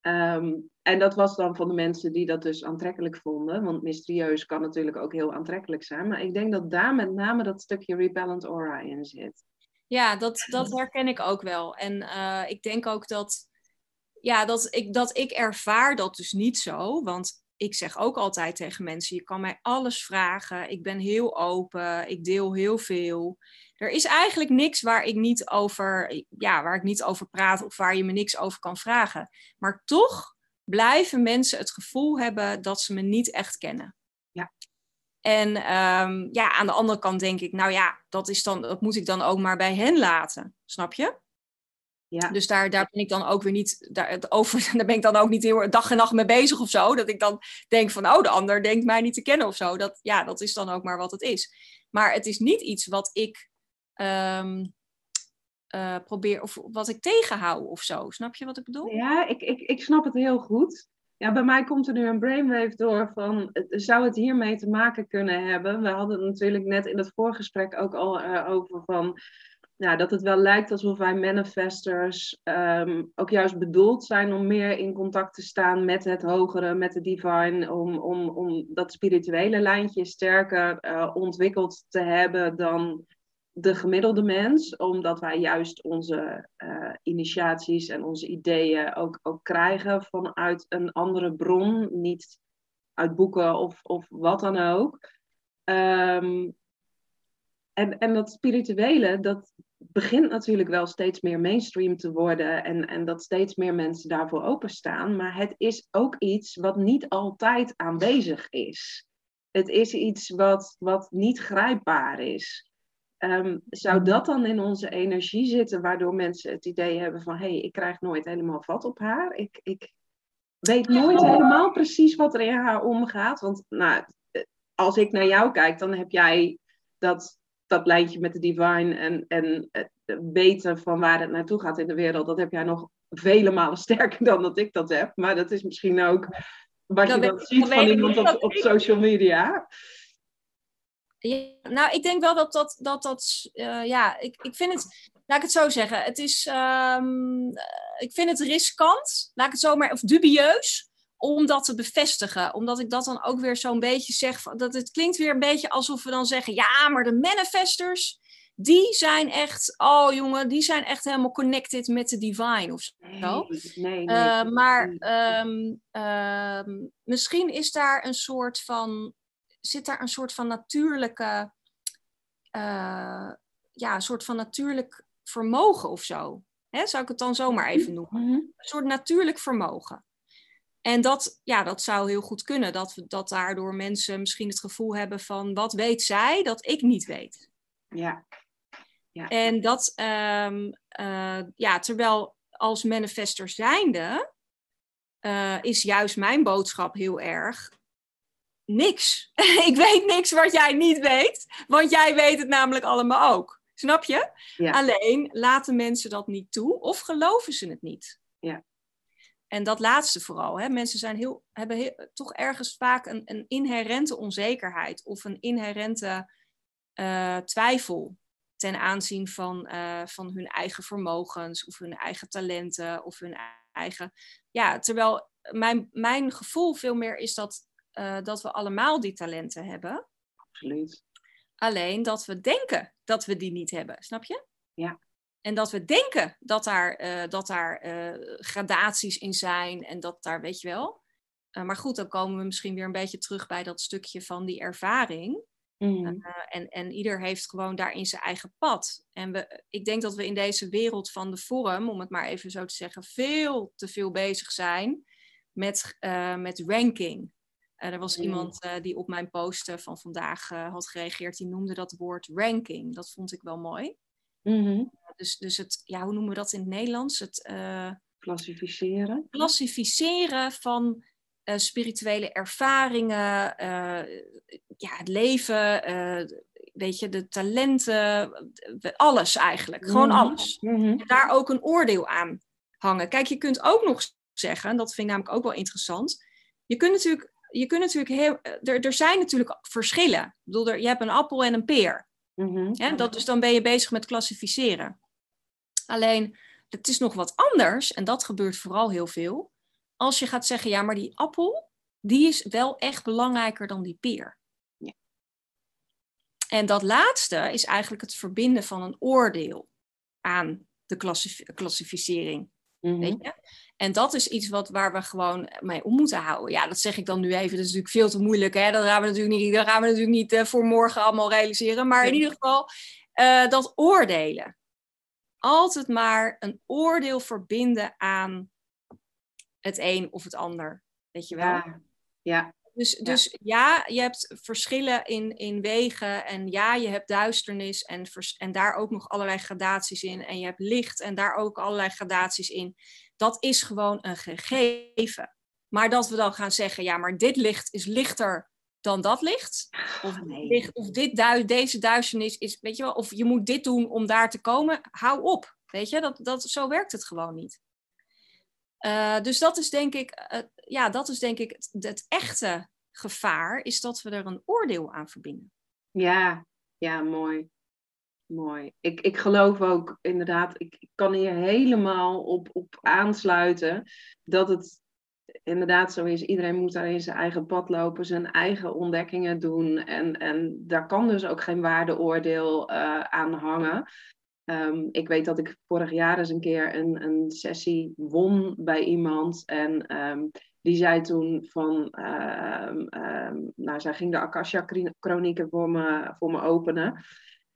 Um, en dat was dan van de mensen die dat dus aantrekkelijk vonden. Want mysterieus kan natuurlijk ook heel aantrekkelijk zijn. Maar ik denk dat daar met name dat stukje repellent aura in zit. Ja, dat, dat herken ik ook wel. En uh, ik denk ook dat, ja, dat, ik, dat ik ervaar dat dus niet zo. Want ik zeg ook altijd tegen mensen: je kan mij alles vragen. Ik ben heel open. Ik deel heel veel er is eigenlijk niks waar ik niet over, ja, waar ik niet over praat of waar je me niks over kan vragen. Maar toch blijven mensen het gevoel hebben dat ze me niet echt kennen. Ja. En ehm, ja, aan de andere kant denk ik, nou ja, dat, is dan, dat moet ik dan ook maar bij hen laten. Snap je? Ja. Dus daar, daar ben ik dan ook weer niet, daar, over, daar ben ik dan ook niet heel dag en nacht mee bezig of zo. Dat ik dan denk van, oh, de ander denkt mij niet te kennen of zo. Dat, ja, dat is dan ook maar wat het is. Maar het is niet iets wat ik um, uh, probeer, of wat ik tegenhoud of zo. Snap je wat ik bedoel? Ja, ik, ik, ik snap het heel goed. Ja, bij mij komt er nu een brainwave door van, zou het hiermee te maken kunnen hebben? We hadden het natuurlijk net in het voorgesprek ook al uh, over van, nou, dat het wel lijkt alsof wij manifestors um, ook juist bedoeld zijn om meer in contact te staan met het hogere, met de divine, om, om, om dat spirituele lijntje sterker uh, ontwikkeld te hebben dan de gemiddelde mens, omdat wij juist onze uh, initiaties en onze ideeën ook, ook krijgen vanuit een andere bron, niet uit boeken of, of wat dan ook. Um, en, en dat spirituele, dat begint natuurlijk wel steeds meer mainstream te worden en, en dat steeds meer mensen daarvoor openstaan. Maar het is ook iets wat niet altijd aanwezig is. Het is iets wat, wat niet grijpbaar is. Um, zou dat dan in onze energie zitten, waardoor mensen het idee hebben van hé, hey, ik krijg nooit helemaal vat op haar. Ik, ik weet nooit helemaal precies wat er in haar omgaat. Want nou, als ik naar jou kijk, dan heb jij dat, dat lijntje met de divine en, en het weten van waar het naartoe gaat in de wereld. Dat heb jij nog vele malen sterker dan dat ik dat heb. Maar dat is misschien ook wat je dan ziet van iemand op, op social media. Ja, nou, ik denk wel dat dat, dat, dat uh, ja, ik, ik vind het, laat ik het zo zeggen, het is, um, ik vind het riskant, laat ik het zo maar, of dubieus, om dat te bevestigen. Omdat ik dat dan ook weer zo'n beetje zeg, dat het klinkt weer een beetje alsof we dan zeggen, ja, maar de manifestors, die zijn echt, oh jongen, die zijn echt helemaal connected met de divine of zo. Nee, nee, nee. Uh, maar um, um, misschien is daar een soort van zit daar een soort van natuurlijke, uh, ja, een soort van natuurlijk vermogen of zo. Hè, zou ik het dan zomaar even mhm. noemen? Mhm. Een soort natuurlijk vermogen. En dat, ja, dat zou heel goed kunnen, dat, we, dat daardoor mensen misschien het gevoel hebben van wat weet zij dat ik niet weet. Ja. ja. En dat, um, uh, ja, terwijl als manifester zijnde uh, is juist mijn boodschap heel erg niks. ik weet niks wat jij niet weet, want jij weet het namelijk allemaal ook. Snap je? Alleen laten mensen dat niet toe of geloven ze het niet. Ja. En dat laatste vooral. Hè? Mensen zijn heel, hebben toch ergens vaak een, een inherente onzekerheid of een inherente uh, twijfel ten aanzien van, uh, van hun eigen vermogens of hun eigen talenten of hun eigen. Ja, terwijl mijn, mijn gevoel veel meer is dat uh, dat we allemaal die talenten hebben. Absoluut. Alleen dat we denken dat we die niet hebben, snap je? Ja. En dat we denken dat daar, uh, dat daar uh, gradaties in zijn en dat daar, weet je wel. maar goed, dan komen we misschien weer een beetje terug bij dat stukje van die ervaring. Mm. en, en ieder heeft gewoon daarin zijn eigen pad. En we, ik denk dat we in deze wereld van de vorm, om het maar even zo te zeggen, veel te veel bezig zijn met, met ranking. Uh, er was iemand uh, die op mijn post van vandaag uh, had gereageerd, die noemde dat woord ranking. Dat vond ik wel mooi. Mm-hmm. dus, dus het, ja, hoe noemen we dat in het Nederlands? Het klassificeren. Klassificeren van spirituele ervaringen, ja, het leven, weet je, de talenten, alles eigenlijk. Gewoon mm-hmm. alles. Mm-hmm. Daar ook een oordeel aan hangen. Kijk, je kunt ook nog zeggen, dat vind ik namelijk ook wel interessant. Je kunt natuurlijk je kunt natuurlijk heel, er, er zijn natuurlijk verschillen. Ik bedoel, er, je hebt een appel en een peer. Mm dat, dus dan ben je bezig met klassificeren. Alleen, het is nog wat anders, en dat gebeurt vooral heel veel. Als je gaat zeggen, ja, maar die appel, die is wel echt belangrijker dan die peer. Ja. En dat laatste is eigenlijk het verbinden van een oordeel aan de klassificering. Weet mhm. je? En dat is iets wat, waar we gewoon mee om moeten houden. Ja, dat zeg ik dan nu even. Dat is natuurlijk veel te moeilijk. Hè? Dat gaan we natuurlijk niet, dat gaan we natuurlijk niet uh, voor morgen allemaal realiseren. Maar in ieder geval, uh, dat oordelen. Altijd maar een oordeel verbinden aan het een of het ander. Weet je wel? Ja. ja. Dus, dus ja, je hebt verschillen in, in wegen en ja, je hebt duisternis en, en daar ook nog allerlei gradaties in. En je hebt licht en daar ook allerlei gradaties in. Dat is gewoon een gegeven. Maar dat we dan gaan zeggen, ja, maar dit licht is lichter dan dat licht. Of, licht, of dit deze duisternis is, weet je wel, of je moet dit doen om daar te komen. Hou op, weet je, dat, dat, zo werkt het gewoon niet. Uh, dus dat is denk ik, uh, ja, dat is denk ik het, het, echte gevaar, is dat we er een oordeel aan verbinden. Ja, ja, mooi. Mooi. Ik, ik geloof ook inderdaad, ik, ik kan hier helemaal op, op aansluiten dat het inderdaad zo is. Iedereen moet daar in zijn eigen pad lopen, zijn eigen ontdekkingen doen. En, en daar kan dus ook geen waardeoordeel uh, aan hangen. Um, ik weet dat ik vorig jaar eens een keer een, een sessie won bij iemand. En um, die zei toen van, um, nou, zij ging de Akasha-chronieken voor me, voor me openen.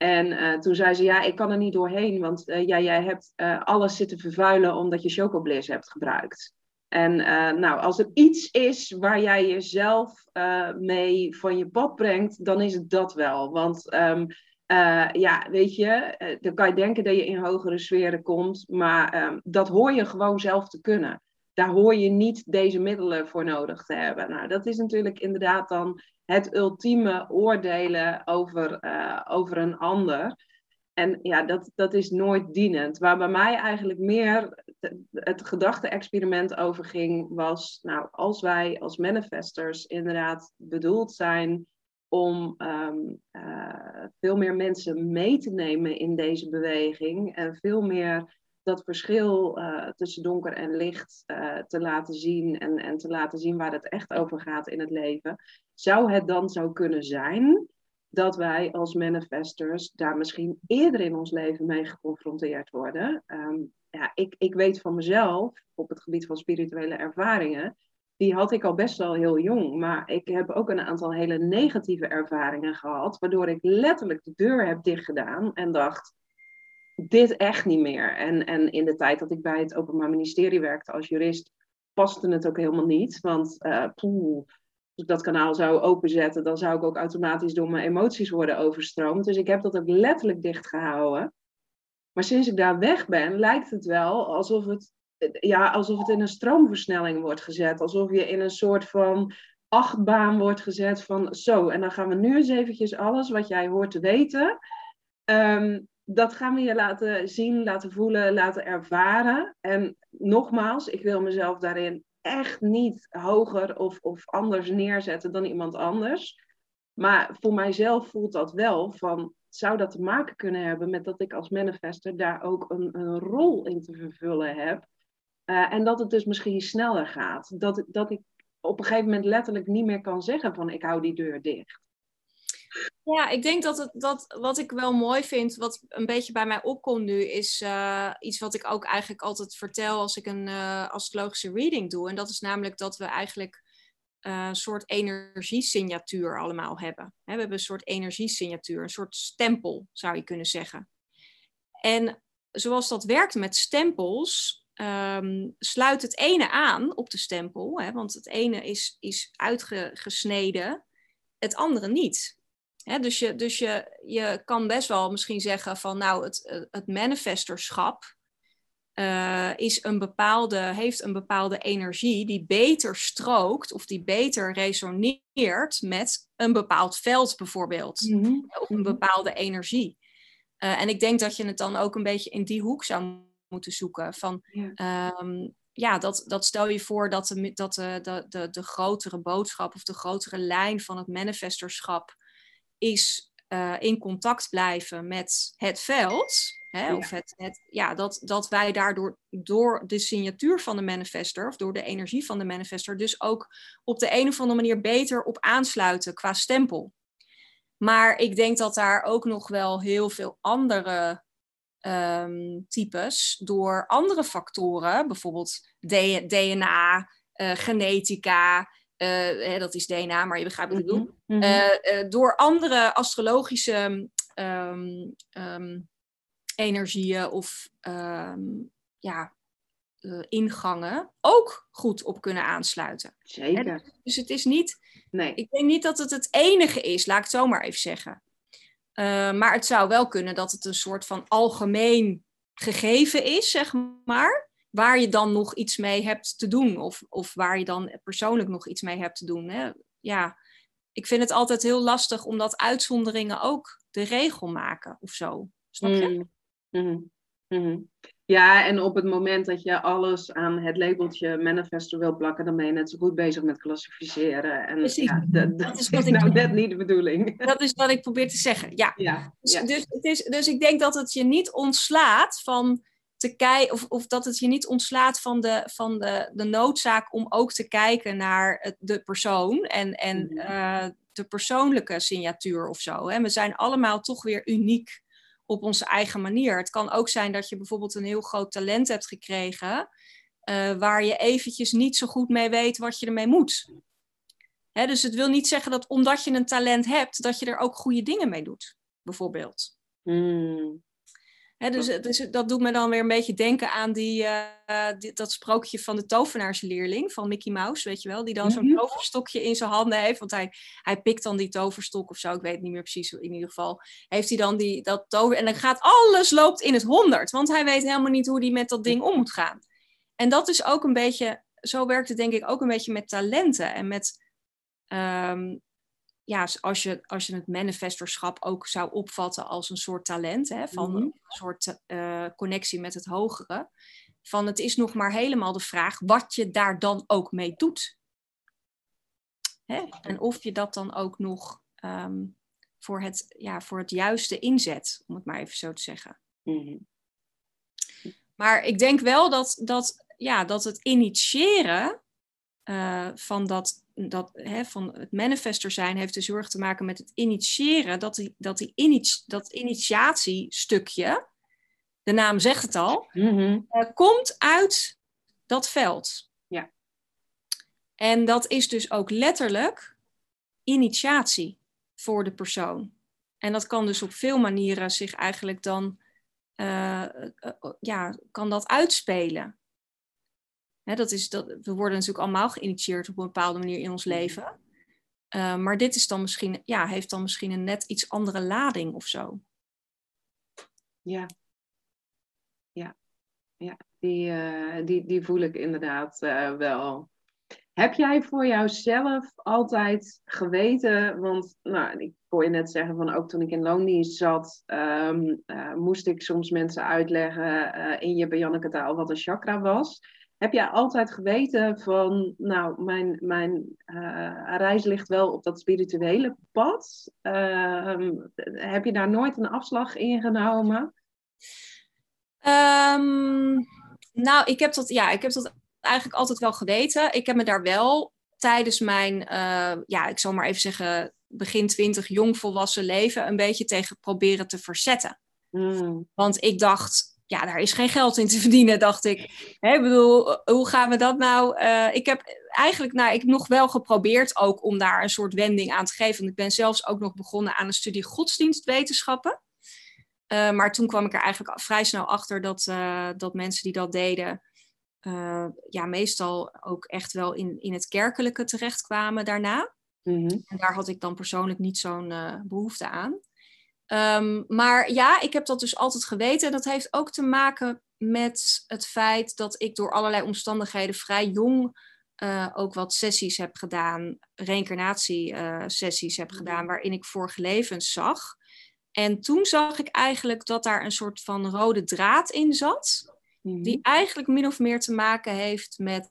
En uh, toen zei ze, ja, ik kan er niet doorheen, want uh, jij hebt uh, alles zitten vervuilen omdat je chocobliss hebt gebruikt. En nou, als er iets is waar jij jezelf mee van je pad brengt, dan is het dat wel. Want uh, ja, weet je, dan kan je denken dat je in hogere sferen komt, maar um, dat hoor je gewoon zelf te kunnen. Daar hoor je niet deze middelen voor nodig te hebben. Nou, dat is natuurlijk inderdaad dan het ultieme oordelen over, uh, over een ander. En ja, dat, dat is nooit dienend. Waar bij mij eigenlijk meer het gedachte-experiment over ging, was, nou, als wij als manifestors inderdaad bedoeld zijn om um, uh, veel meer mensen mee te nemen in deze beweging en veel meer dat verschil uh, tussen donker en licht uh, te laten zien en, en te laten zien waar het echt over gaat in het leven, zou het dan zo kunnen zijn dat wij als manifestors daar misschien eerder in ons leven mee geconfronteerd worden. Um, ja, ik, ik weet van mezelf op het gebied van spirituele ervaringen die had ik al best wel heel jong. Maar ik heb ook een aantal hele negatieve ervaringen gehad, waardoor ik letterlijk de deur heb dichtgedaan en dacht, dit echt niet meer. En, en in de tijd dat ik bij het Openbaar Ministerie werkte als jurist, paste het ook helemaal niet. Want uh, poeh, als ik dat kanaal zou openzetten, dan zou ik ook automatisch door mijn emoties worden overstroomd. Dus ik heb dat ook letterlijk dichtgehouden. Maar sinds ik daar weg ben, lijkt het wel alsof het ja, alsof het in een stroomversnelling wordt gezet. Alsof je in een soort van achtbaan wordt gezet van zo. En dan gaan we nu eens eventjes alles wat jij hoort te weten. Um, dat gaan we je laten zien, laten voelen, laten ervaren. En nogmaals, ik wil mezelf daarin echt niet hoger of, of anders neerzetten dan iemand anders. Maar voor mijzelf voelt dat wel van, zou dat te maken kunnen hebben met dat ik als manifester daar ook een, een rol in te vervullen heb. Uh, en dat het dus misschien sneller gaat. Dat, dat ik op een gegeven moment letterlijk niet meer kan zeggen van ik hou die deur dicht. Ja, ik denk dat, het, dat wat ik wel mooi vind, wat een beetje bij mij opkomt nu, is uh, iets wat ik ook eigenlijk altijd vertel als ik een uh, astrologische reading doe. En dat is namelijk dat we eigenlijk een soort energiesignatuur allemaal hebben. we hebben een soort energiesignatuur, een soort stempel zou je kunnen zeggen. En zoals dat werkt met stempels, um, sluit het ene aan op de stempel, hè, want het ene is, is uitgesneden, het andere niet. Dus je, dus je, je kan best wel misschien zeggen van nou, het, het manifestorschap uh, is een bepaalde, heeft een bepaalde energie die beter strookt of die beter resoneert met een bepaald veld bijvoorbeeld, mhm. of een mhm. bepaalde energie. Uh, en ik denk dat je het dan ook een beetje in die hoek zou moeten zoeken. Van, ja. Ehm, ja, dat, dat stel je voor dat, de, dat de, de, de, de grotere boodschap of de grotere lijn van het manifestorschap is uh, in contact blijven met het veld. Hè, ja. Of het, het, ja, dat, dat wij daardoor door de signatuur van de manifester of door de energie van de manifester dus ook op de een of andere manier beter op aansluiten qua stempel. Maar ik denk dat daar ook nog wel heel veel andere um, types door andere factoren, bijvoorbeeld DNA, uh, genetica, hè, dat is DNA, maar je begrijpt wat ik bedoel, mm -hmm. uh, door andere astrologische um, um, energieën of ja, ingangen ook goed op kunnen aansluiten. Zeker. Dus het is niet, nee. ik denk niet dat het het enige is, laat ik het zo maar even zeggen. Uh, maar het zou wel kunnen dat het een soort van algemeen gegeven is, zeg maar. Waar je dan nog iets mee hebt te doen. Of, of waar je dan persoonlijk nog iets mee hebt te doen. Hè? Ja, ik vind het altijd heel lastig omdat uitzonderingen ook de regel maken of zo. Snap je? Mm. Mm Ja, en op het moment dat je alles aan het labeltje manifesto wil plakken, dan ben je net zo goed bezig met klassificeren. En ja, dat, dat, is, is nou net niet de bedoeling. Dat is wat ik probeer te zeggen, ja. ja, dus, Dus, het is, dus ik denk dat het je niet ontslaat van te kijken, of, of dat het je niet ontslaat van, de, van de, de noodzaak om ook te kijken naar de persoon en, en Mhm. uh, de persoonlijke signatuur of zo. Hè. We zijn allemaal toch weer uniek op onze eigen manier. Het kan ook zijn dat je bijvoorbeeld een heel groot talent hebt gekregen, uh, waar je eventjes niet zo goed mee weet wat je ermee moet. Hè, dus het wil niet zeggen dat omdat je een talent hebt, dat je er ook goede dingen mee doet, bijvoorbeeld. Mm. Dus, dus, dat doet me dan weer een beetje denken aan die, uh, die, dat sprookje van de tovenaarsleerling van Mickey Mouse, weet je wel, die dan mm -hmm. zo'n toverstokje in zijn handen heeft, want hij, hij pikt dan die toverstok of zo, ik weet het niet meer precies, in ieder geval heeft hij dan die, dat tover en dan gaat alles loopt in het honderd, want hij weet helemaal niet hoe hij met dat ding om moet gaan. En dat is ook een beetje, zo werkt het denk ik ook een beetje met talenten en met um, ja, als je, als je het manifestorschap ook zou opvatten als een soort talent, hè, van Mhm. een soort uh, connectie met het hogere, van het is nog maar helemaal de vraag wat je daar dan ook mee doet. Hè? En of je dat dan ook nog um, voor, het, ja, voor het juiste inzet, om het maar even zo te zeggen. Mhm. Maar ik denk wel dat, dat, ja, dat het initiëren uh, van dat dat, hè, van het manifester zijn heeft dus heel erg te maken met het initiëren, dat, die, dat, die initi dat initiatiestukje, de naam zegt het al, Mm -hmm. uh, komt uit dat veld. Ja. En dat is dus ook letterlijk initiatie voor de persoon. En dat kan dus op veel manieren zich eigenlijk dan, uh, ja, kan dat uitspelen. He, dat is, dat, we worden natuurlijk allemaal geïnitieerd op een bepaalde manier in ons leven. Uh, maar dit is dan misschien, ja, heeft dan misschien een net iets andere lading of zo. Ja. Ja. Ja, die, uh, die, die voel ik inderdaad uh, wel. Heb jij voor jouzelf altijd geweten, want nou, ik hoor je net zeggen van ook toen ik in loondienst zat, um, moest ik soms mensen uitleggen in je Janneke taal wat een chakra was. Heb jij altijd geweten van, nou, mijn, mijn uh, reis ligt wel op dat spirituele pad? Uh, heb je daar nooit een afslag in genomen? Um, nou, ik heb, dat, ja, ik heb dat eigenlijk altijd wel geweten. Ik heb me daar wel tijdens mijn, uh, ja, ik zal maar even zeggen, begin twintig jongvolwassen leven een beetje tegen proberen te verzetten. Mm. Want ik dacht, ja, daar is geen geld in te verdienen, dacht ik. Hè, ik bedoel, hoe gaan we dat nou? Uh, ik heb eigenlijk, nou, ik heb nog wel geprobeerd ook om daar een soort wending aan te geven. Ik ben zelfs ook nog begonnen aan een studie godsdienstwetenschappen. Uh, maar toen kwam ik er eigenlijk vrij snel achter dat, uh, dat mensen die dat deden, ja, meestal ook echt wel in, in het kerkelijke terechtkwamen daarna. Mm -hmm. En daar had ik dan persoonlijk niet zo'n behoefte aan. Um, maar ja, ik heb dat dus altijd geweten. En dat heeft ook te maken met het feit dat ik door allerlei omstandigheden vrij jong uh, ook wat sessies heb gedaan, reïncarnatie-sessies uh, heb gedaan, waarin ik vorige levens zag. En toen zag ik eigenlijk dat daar een soort van rode draad in zat, mm -hmm. die eigenlijk min of meer te maken heeft met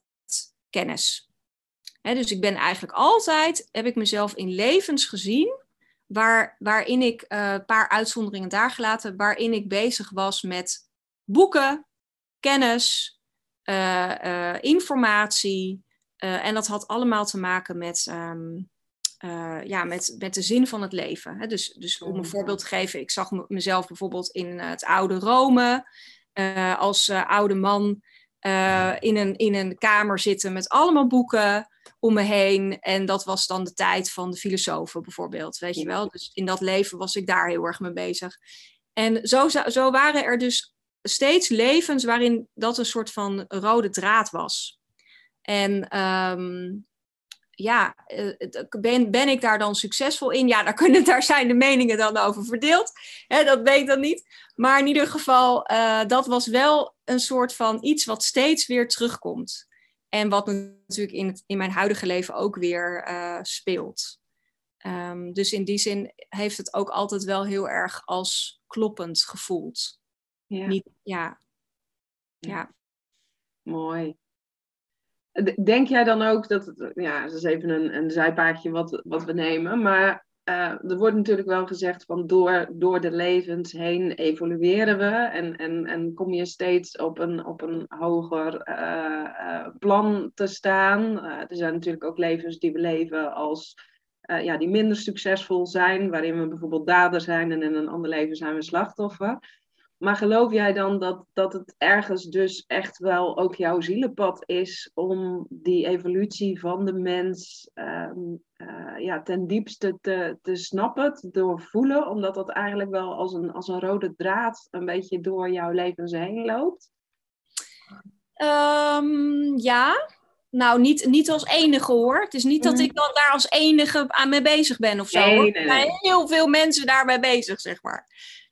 kennis. He, dus ik ben eigenlijk altijd, heb ik mezelf in levens gezien Waar, waarin ik een uh, paar uitzonderingen daar gelaten, waarin ik bezig was met boeken, kennis, uh, uh, informatie. en dat had allemaal te maken met, um, ja, met, met de zin van het leven. Hè? Dus, dus om een voorbeeld te geven, ik zag mezelf bijvoorbeeld in het oude Rome als oude man in, een, in een kamer zitten met allemaal boeken om me heen. En dat was dan de tijd van de filosofen bijvoorbeeld, weet je wel. Dus in dat leven was ik daar heel erg mee bezig. En zo, zo waren er dus steeds levens waarin dat een soort van rode draad was. En ehm, ja, eh, ben, ben ik daar dan succesvol in? Ja, daar, kunnen, daar zijn de meningen dan over verdeeld. Hè, dat weet ik dan niet. Maar in ieder geval, uh, dat was wel een soort van iets wat steeds weer terugkomt. En wat natuurlijk in, het, in mijn huidige leven ook weer uh, speelt. Um, dus in die zin heeft het ook altijd wel heel erg als kloppend gevoeld. Ja. Niet, ja. ja. Mooi. Denk jij dan ook dat, het, ja, dat is even een, een zijpaadje wat, wat we nemen, maar er wordt natuurlijk wel gezegd van door, door de levens heen evolueren we en, en, en kom je steeds op een, op een hoger uh, uh, plan te staan. er zijn natuurlijk ook levens die we leven als ja, die minder succesvol zijn, waarin we bijvoorbeeld dader zijn en in een ander leven zijn we slachtoffer. Maar geloof jij dan dat, dat het ergens dus echt wel ook jouw zielenpad is om die evolutie van de mens um, uh, ja, ten diepste te, te snappen, te doorvoelen, omdat dat eigenlijk wel als een, als een rode draad een beetje door jouw leven heen loopt? Um, ja, nou, niet, niet als enige hoor. Het is niet dat mhm. ik dan daar als enige aan mee bezig ben of zo. Nee, nee, nee. Er zijn heel veel mensen daarmee bezig, zeg maar.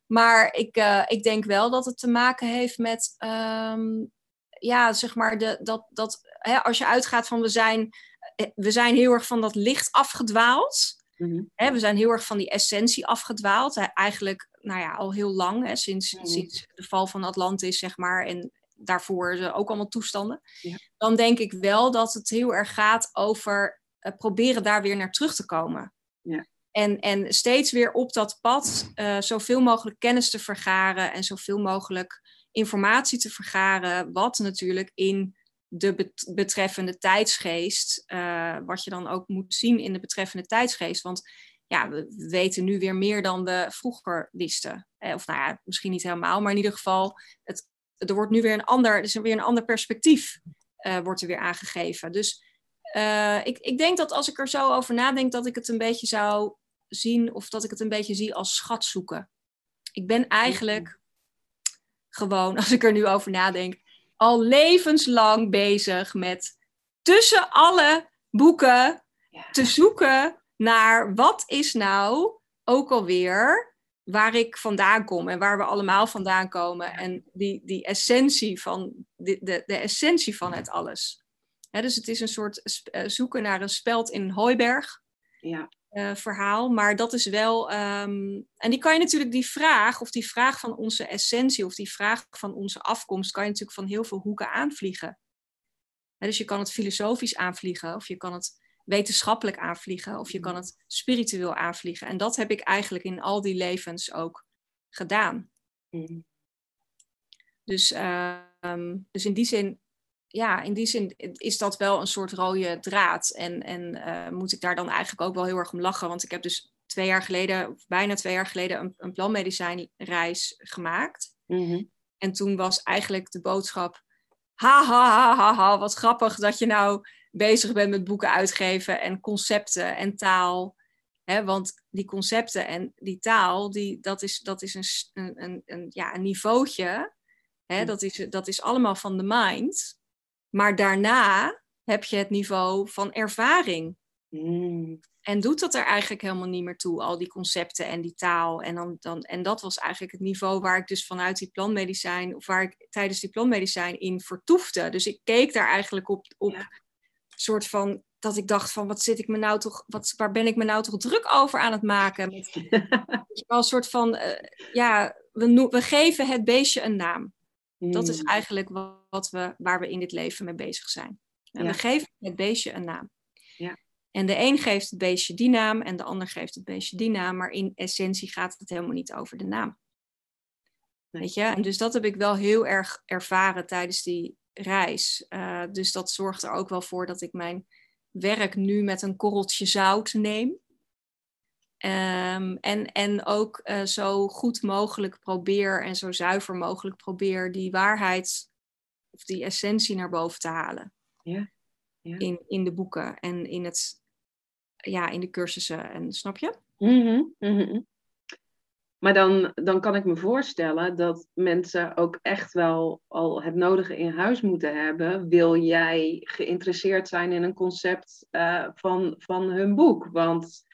Maar ik, uh, ik denk wel dat het te maken heeft met, um, ja, zeg maar, de, dat, dat hè, als je uitgaat van we zijn, eh, we zijn heel erg van dat licht afgedwaald. Mm hè, we zijn heel erg van die essentie afgedwaald. Hè, eigenlijk, nou ja, al heel lang, hè, sinds, mm sinds de val van Atlantis, zeg maar. En daarvoor ook allemaal toestanden. Ja. Dan denk ik wel dat het heel erg gaat over uh, proberen daar weer naar terug te komen. Ja. En, en steeds weer op dat pad uh, zoveel mogelijk kennis te vergaren en zoveel mogelijk informatie te vergaren, wat natuurlijk in de betreffende tijdsgeest, uh, wat je dan ook moet zien in de betreffende tijdsgeest. Want ja, we weten nu weer meer dan we vroeger wisten. Eh, of nou ja, misschien niet helemaal, maar in ieder geval, het, er wordt nu weer een ander, er is weer een ander perspectief wordt er weer aangegeven. Dus ik, ik denk dat als ik er zo over nadenk, dat ik het een beetje zou zien of dat ik het een beetje zie als schat zoeken. Ik ben eigenlijk gewoon, als ik er nu over nadenk, al levenslang bezig met tussen alle boeken te zoeken naar wat is nou ook alweer waar ik vandaan kom en waar we allemaal vandaan komen. En die, die essentie van, de, de, de essentie van het alles. dus het is een soort eh, zoeken naar een speld in Hooiberg. Ja. Uh, verhaal. Maar dat is wel. Um, en die kan je natuurlijk, die vraag, of die vraag van onze essentie, of die vraag van onze afkomst, kan je natuurlijk van heel veel hoeken aanvliegen. dus je kan het filosofisch aanvliegen, of je kan het wetenschappelijk aanvliegen, of je kan het spiritueel aanvliegen. En dat heb ik eigenlijk in al die levens ook gedaan. Mm. Dus, uh, dus in die zin ja, in die zin is dat wel een soort rode draad. En, en uh, moet ik daar dan eigenlijk ook wel heel erg om lachen. Want ik heb dus twee jaar geleden, of bijna twee jaar geleden, een, een planmedicijnreis gemaakt. Mhm. En toen was eigenlijk de boodschap: ha, ha, ha, ha, ha, wat grappig dat je nou bezig bent met boeken uitgeven en concepten en taal. He, want die concepten en die taal, die, dat is, dat is een, een, een, ja, een niveautje. He, dat, is, dat is allemaal van de mind. Maar daarna heb je het niveau van ervaring. Mm. En doet dat er eigenlijk helemaal niet meer toe, al die concepten en die taal. En, dan, dan, en dat was eigenlijk het niveau waar ik dus vanuit die planmedicijn, of waar ik tijdens die planmedicijn in vertoefde. Dus ik keek daar eigenlijk op, op soort van, dat ik dacht van, wat zit ik me nou toch, wat, waar ben ik me nou toch druk over aan het maken? Met, een soort van, uh, ja, we, we geven het beestje een naam. Dat is hmm. eigenlijk wat we, waar we in dit leven mee bezig zijn. En we geven het beestje een naam. Ja. En de een geeft het beestje die naam en de ander geeft het beestje die naam, maar in essentie gaat het helemaal niet over de naam. Weet je? En dus dat heb ik wel heel erg ervaren tijdens die reis. Uh, dus dat zorgt er ook wel voor dat ik mijn werk nu met een korreltje zout neem. Um, en, en ook uh, zo goed mogelijk probeer en zo zuiver mogelijk probeer die waarheid of die essentie naar boven te halen. Ja. ja. In, in de boeken en in, het, ja, in de cursussen. En, snap je? Mm -hmm. Maar dan, dan kan ik me voorstellen dat mensen ook echt wel al het nodige in huis moeten hebben. Wil jij geïnteresseerd zijn in een concept uh, van, van hun boek? Want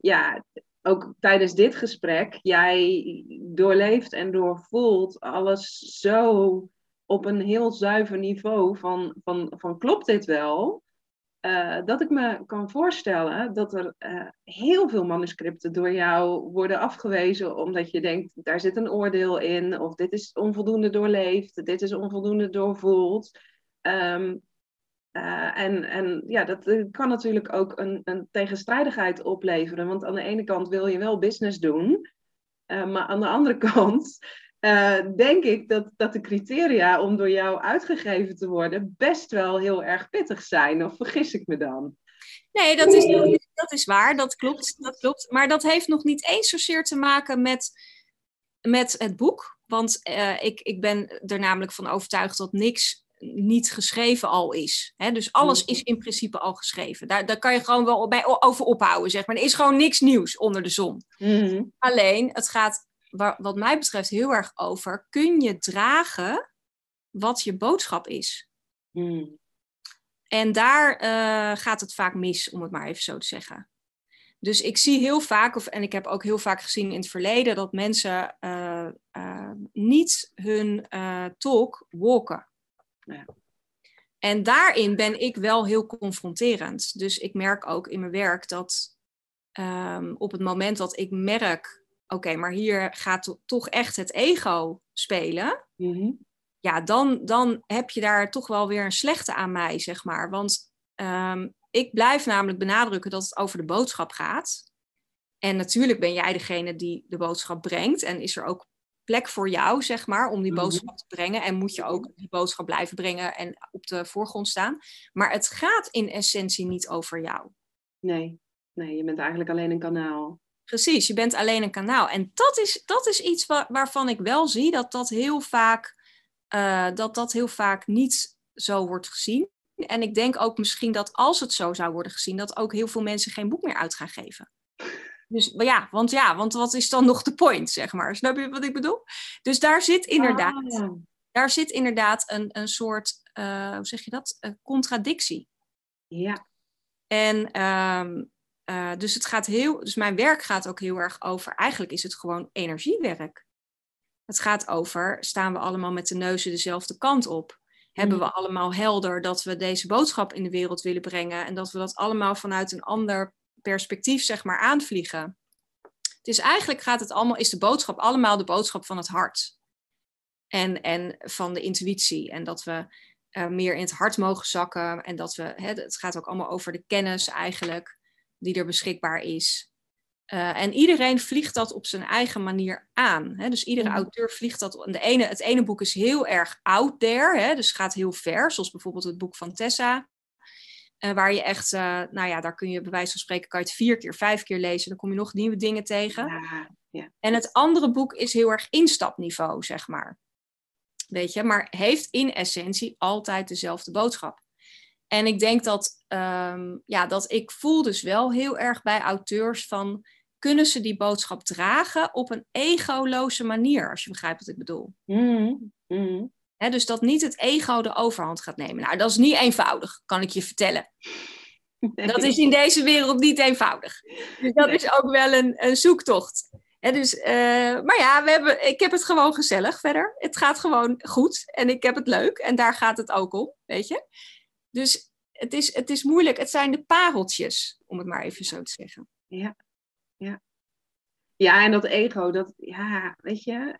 ja, ook tijdens dit gesprek, jij doorleeft en doorvoelt alles zo op een heel zuiver niveau van, van, van klopt dit wel? Uh, dat ik me kan voorstellen dat er uh, heel veel manuscripten door jou worden afgewezen omdat je denkt, daar zit een oordeel in, of dit is onvoldoende doorleefd, dit is onvoldoende doorvoeld. Um, uh, en, en ja, dat kan natuurlijk ook een, een tegenstrijdigheid opleveren, want aan de ene kant wil je wel business doen, maar aan de andere kant uh, denk ik dat, dat de criteria om door jou uitgegeven te worden best wel heel erg pittig zijn. Of vergis ik me dan? Nee, dat is, dat is waar, dat klopt, dat klopt. Maar dat heeft nog niet eens zozeer te maken met, met het boek. Want ik, ik ben er namelijk van overtuigd dat niks niet geschreven al is. Hè? Dus alles is in principe al geschreven. Daar, daar kan je gewoon wel bij over ophouden, zeg maar. Er is gewoon niks nieuws onder de zon. Mm Alleen, het gaat wat mij betreft heel erg over. Kun je dragen wat je boodschap is? Hmm. En daar uh, gaat het vaak mis, om het maar even zo te zeggen. Dus ik zie heel vaak, of, en ik heb ook heel vaak gezien in het verleden, dat mensen uh, uh, niet hun talk walken. Ja. En daarin ben ik wel heel confronterend. Dus ik merk ook in mijn werk dat um, op het moment dat ik merk oké, maar hier gaat toch echt het ego spelen. Mhm. Ja, dan, dan heb je daar toch wel weer een slechte aan mij, zeg maar. Want ehm, ik blijf namelijk benadrukken dat het over de boodschap gaat. En natuurlijk ben jij degene die de boodschap brengt. En is er ook plek voor jou, zeg maar, om die mhm. boodschap te brengen. En moet je ook die boodschap blijven brengen en op de voorgrond staan. Maar het gaat in essentie niet over jou. Nee, nee je bent eigenlijk alleen een kanaal. Precies, je bent alleen een kanaal. En dat is, dat is iets waarvan ik wel zie dat dat heel vaak, uh, dat dat heel vaak niet zo wordt gezien. En ik denk ook misschien dat als het zo zou worden gezien, dat ook heel veel mensen geen boek meer uit gaan geven. Dus ja, want ja, want wat is dan nog de point, zeg maar? Snap je wat ik bedoel? Dus daar zit inderdaad, ah. daar zit inderdaad een, een soort, uh, hoe zeg je dat? Een contradictie. Ja. En um, uh, dus, het gaat heel, dus mijn werk gaat ook heel erg over, eigenlijk is het gewoon energiewerk. Het gaat over, staan we allemaal met de neuzen dezelfde kant op? Hebben we mm. allemaal helder dat we deze boodschap in de wereld willen brengen en dat we dat allemaal vanuit een ander perspectief, zeg maar, aanvliegen? Dus eigenlijk gaat het allemaal, is de boodschap allemaal de boodschap van het hart. En, en van de intuïtie. En dat we uh, meer in het hart mogen zakken. En dat we, hè, het gaat ook allemaal over de kennis eigenlijk die er beschikbaar is. Uh, en iedereen vliegt dat op zijn eigen manier aan. Hè? Dus iedere auteur vliegt dat. De ene, het ene boek is heel erg out there, hè? dus gaat heel ver, zoals bijvoorbeeld het boek van Tessa. Uh, waar je echt, uh, nou ja, daar kun je bij wijze van spreken, kan je het vier keer, vijf keer lezen. Dan kom je nog nieuwe dingen tegen. Ja, ja. En het andere boek is heel erg instapniveau, zeg maar. Weet je, maar heeft in essentie altijd dezelfde boodschap. En ik denk dat, ehm, ja, dat ik voel dus wel heel erg bij auteurs van kunnen ze die boodschap dragen op een egoloze manier, als je begrijpt wat ik bedoel. Mm dus dat niet het ego de overhand gaat nemen. Nou, dat is niet eenvoudig, kan ik je vertellen. Dat is in deze wereld niet eenvoudig. Dus dat is ook wel een, een zoektocht. dus, uh, maar ja, we hebben, ik heb het gewoon gezellig verder. Het gaat gewoon goed en ik heb het leuk. En daar gaat het ook om, weet je. Dus het is, het is moeilijk. Het zijn de pareltjes, om het maar even zo te zeggen. Ja, ja. Ja, en dat ego, dat, ja, weet je,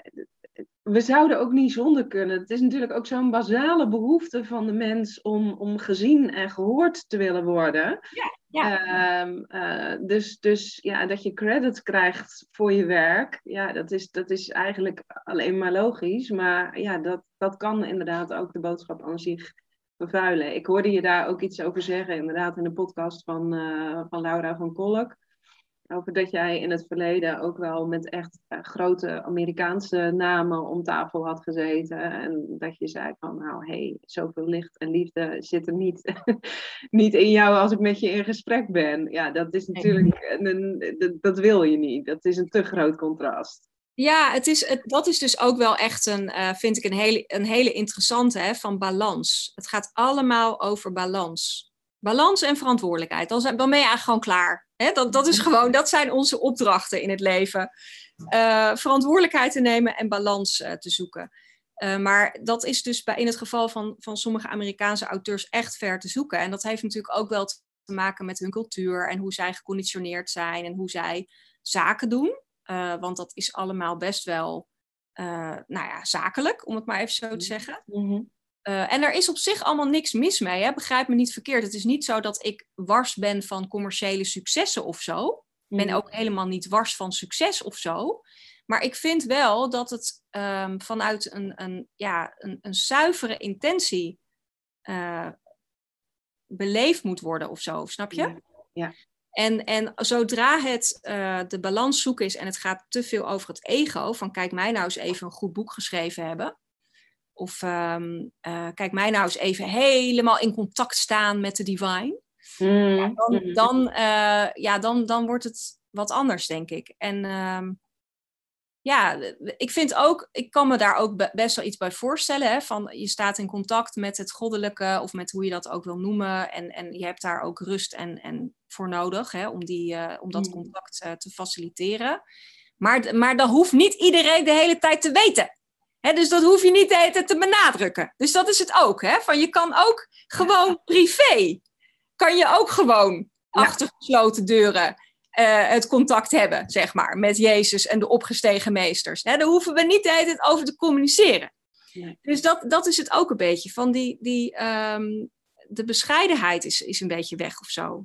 we zouden ook niet zonder kunnen. Het is natuurlijk ook zo'n basale behoefte van de mens om, om gezien en gehoord te willen worden. Ja, ja. Ehm, eh, dus, dus ja, dat je credit krijgt voor je werk, ja, dat is, dat is eigenlijk alleen maar logisch. Maar ja, dat, dat kan inderdaad ook de boodschap aan zich vervuilen. Ik hoorde je daar ook iets over zeggen, inderdaad, in de podcast van, uh, van Laura van Kolk. Over dat jij in het verleden ook wel met echt uh, grote Amerikaanse namen om tafel had gezeten. En dat je zei van, nou hé, hey, zoveel licht en liefde zit er niet, niet in jou als ik met je in gesprek ben. Ja, dat is natuurlijk, een, een, dat wil je niet. Dat is een te groot contrast. Ja, het is, het, dat is dus ook wel echt een, uh, vind ik een hele, een hele interessante hè, van balans. Het gaat allemaal over balans. Balans en verantwoordelijkheid. Dan, zijn, dan ben je eigenlijk gewoon klaar. Dat, dat, is gewoon, dat zijn onze opdrachten in het leven. Uh, verantwoordelijkheid te nemen en balans uh, te zoeken. maar dat is dus bij, in het geval van, van sommige Amerikaanse auteurs echt ver te zoeken. En dat heeft natuurlijk ook wel te maken met hun cultuur en hoe zij geconditioneerd zijn en hoe zij zaken doen. Want dat is allemaal best wel nou ja, zakelijk, om het maar even zo te mhm. zeggen. Mm-hmm. Uh, en er is op zich allemaal niks mis mee, hè? begrijp me niet verkeerd. Het is niet zo dat ik wars ben van commerciële successen of zo. Ik ben mhm. ook helemaal niet wars van succes of zo. Maar ik vind wel dat het um, vanuit een, een, ja, een, een zuivere intentie beleefd moet worden of zo, snap je? Ja. En, en zodra het uh, de balans zoeken is en het gaat te veel over het ego, van kijk mij nou eens even een goed boek geschreven hebben. Of um, uh, kijk mij nou eens even helemaal in contact staan met de divine. Mm. Ja, dan, mm. dan, uh, ja, dan, dan wordt het wat anders, denk ik. En um, ja, ik vind ook, ik kan me daar ook best wel iets bij voorstellen. Hè, van je staat in contact met het goddelijke, of met hoe je dat ook wil noemen. En, en je hebt daar ook rust en, en voor nodig hè, om, die, uh, om dat mm. contact te faciliteren. Maar, maar dat hoeft niet iedereen de hele tijd te weten. Dus dat hoef je niet tijd te benadrukken. Dus dat is het ook. Hè, van je kan ook gewoon privé. Kan je ook gewoon ja. achter gesloten deuren uh, het contact hebben, zeg maar, met Jezus en de opgestegen meesters. Daar hoeven we niet de hele tijd over te communiceren. Nee. Dus dat, dat is het ook een beetje. Van die, die, um, de bescheidenheid is, is een beetje weg of zo.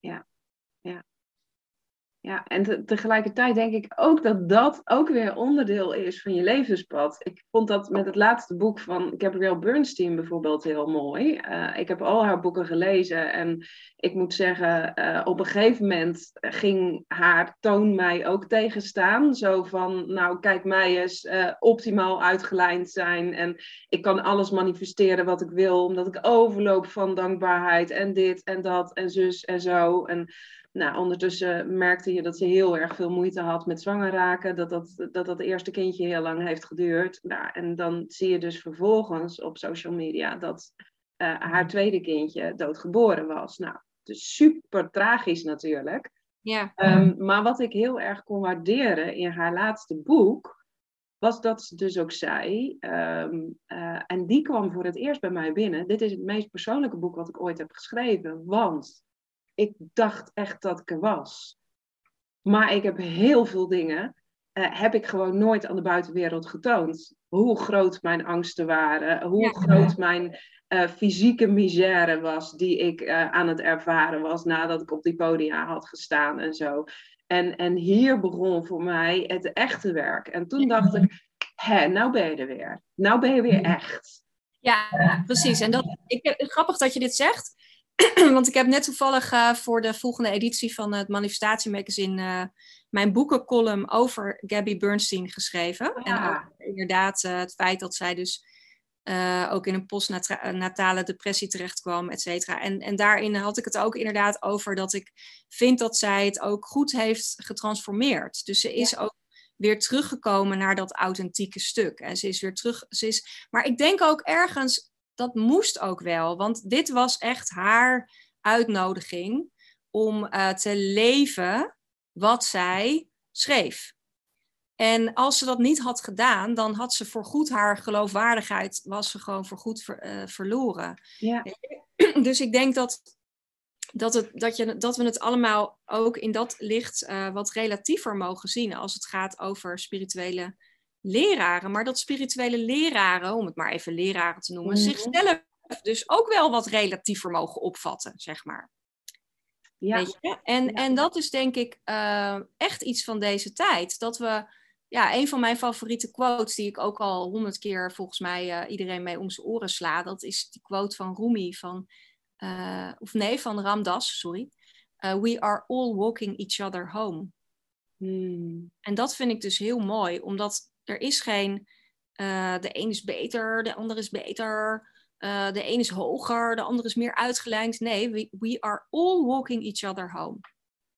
Ja, ja. Ja, en te, tegelijkertijd denk ik ook dat dat ook weer onderdeel is van je levenspad. Ik vond dat met het laatste boek van Gabrielle Bernstein bijvoorbeeld heel mooi. Uh, ik heb al haar boeken gelezen en ik moet zeggen, uh, op een gegeven moment ging haar toon mij ook tegenstaan. Zo van, nou kijk mij eens uh, optimaal uitgelijnd zijn en ik kan alles manifesteren wat ik wil, omdat ik overloop van dankbaarheid en dit en dat en zus en zo. En nou, ondertussen merkte je dat ze heel erg veel moeite had met zwanger raken. Dat dat, dat, dat eerste kindje heel lang heeft geduurd. Nou, en dan zie je dus vervolgens op social media dat uh, haar tweede kindje doodgeboren was. Nou, dus super tragisch natuurlijk. Ja. Um, maar wat ik heel erg kon waarderen in haar laatste boek, was dat ze dus ook zei, um, uh, en die kwam voor het eerst bij mij binnen. Dit is het meest persoonlijke boek wat ik ooit heb geschreven, want ik dacht echt dat ik er was. Maar ik heb heel veel dingen, uh, heb ik gewoon nooit aan de buitenwereld getoond. Hoe groot mijn angsten waren, hoe ja. groot mijn uh, fysieke misère was die ik uh, aan het ervaren was nadat ik op die podia had gestaan en zo. En, en hier begon voor mij het echte werk. En toen dacht ik, hé, nou ben je er weer. Nou ben je weer echt. Ja, precies. En dat, ik, grappig dat je dit zegt. Want ik heb net toevallig uh, voor de volgende editie van het Manifestatiemagazine uh, mijn boekencolumn over Gabby Bernstein geschreven. Ah. En ook inderdaad uh, het feit dat zij dus ook in een postnatale depressie terecht kwam, et cetera. En, en daarin had ik het ook inderdaad over dat ik vind dat zij het ook goed heeft getransformeerd. Dus ze is ja. ook weer teruggekomen naar dat authentieke stuk. En ze is weer terug. Ze is, maar ik denk ook ergens dat moest ook wel, want dit was echt haar uitnodiging om uh, te leven wat zij schreef. En als ze dat niet had gedaan, dan had ze voorgoed haar geloofwaardigheid, was ze gewoon voorgoed ver, uh, verloren. Ja. Dus ik denk dat, dat, het, dat, je, dat we het allemaal ook in dat licht uh, wat relatiever mogen zien als het gaat over spirituele leraren, maar dat spirituele leraren, om het maar even leraren te noemen, mm -hmm. zichzelf dus ook wel wat relatiever mogen opvatten, zeg maar. Ja. Weet je? En, ja. en dat is denk ik uh, echt iets van deze tijd. Dat we, ja, een van mijn favoriete quotes, die ik ook al honderd keer volgens mij uh, iedereen mee om zijn oren sla, dat is die quote van Rumi, van, uh, of nee, van Ramdas, sorry. we are all walking each other home. Hmm. En dat vind ik dus heel mooi, omdat er is geen, uh, de een is beter, de ander is beter, uh, de een is hoger, de ander is meer uitgelijnd. Nee, we, we are all walking each other home.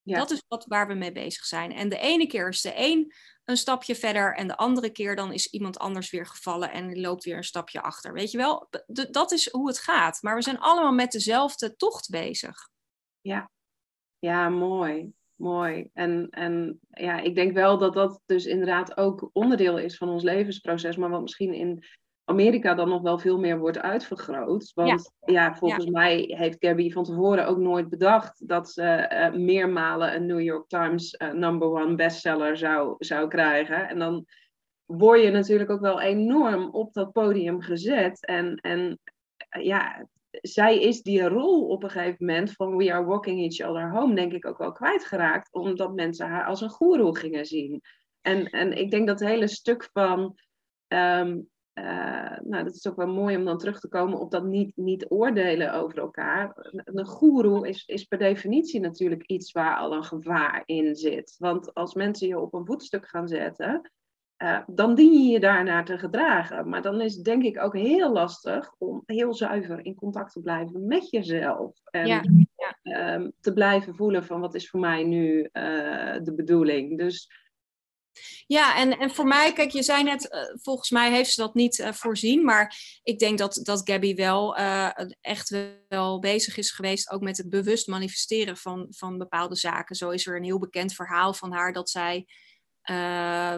Dat is wat, waar we mee bezig zijn. En de ene keer is de een een stapje verder en de andere keer dan is iemand anders weer gevallen en loopt weer een stapje achter. Weet je wel, dat is hoe het gaat. Maar we zijn allemaal met dezelfde tocht bezig. Ja, ja mooi. Mooi. En, en ja, ik denk wel dat dat dus inderdaad ook onderdeel is van ons levensproces, maar wat misschien in Amerika dan nog wel veel meer wordt uitvergroot. Want ja, volgens mij heeft Gabby van tevoren ook nooit bedacht dat ze uh, meermalen een New York Times uh, number one bestseller zou, zou krijgen. En dan word je natuurlijk ook wel enorm op dat podium gezet. En, en ja, zij is die rol op een gegeven moment van We Are Walking Each Other Home, denk ik ook wel kwijtgeraakt, omdat mensen haar als een goeroe gingen zien. En, en ik denk dat het hele stuk van. Um, uh, nou, dat is ook wel mooi om dan terug te komen op dat niet, niet oordelen over elkaar. Een goeroe is, is per definitie natuurlijk iets waar al een gevaar in zit. Want als mensen je op een voetstuk gaan zetten, uh, dan dien je je daarnaar te gedragen. Maar dan is het denk ik ook heel lastig om heel zuiver in contact te blijven met jezelf. En ja. Um, te blijven voelen van wat is voor mij nu uh, de bedoeling. Dus ja, en, en voor mij, kijk, je zei net, uh, volgens mij heeft ze dat niet uh, voorzien. Maar ik denk dat, dat Gabby wel uh, echt wel bezig is geweest, ook met het bewust manifesteren van, van bepaalde zaken. Zo is er een heel bekend verhaal van haar dat zij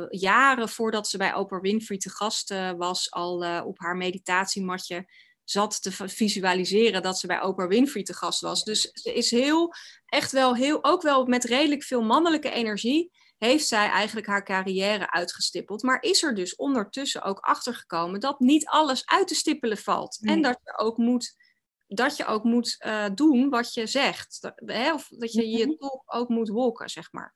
jaren voordat ze bij Oprah Winfrey te gast was, al op haar meditatiematje zat te visualiseren dat ze bij Oprah Winfrey te gast was. Dus ze is heel, echt wel heel, ook wel met redelijk veel mannelijke energie heeft zij eigenlijk haar carrière uitgestippeld. Maar is er dus ondertussen ook achtergekomen dat niet alles uit te stippelen valt. En dat je ook moet, dat je ook moet uh, doen wat je zegt. Dat, hè? Of dat je je mhm. toch ook moet wolken, zeg maar.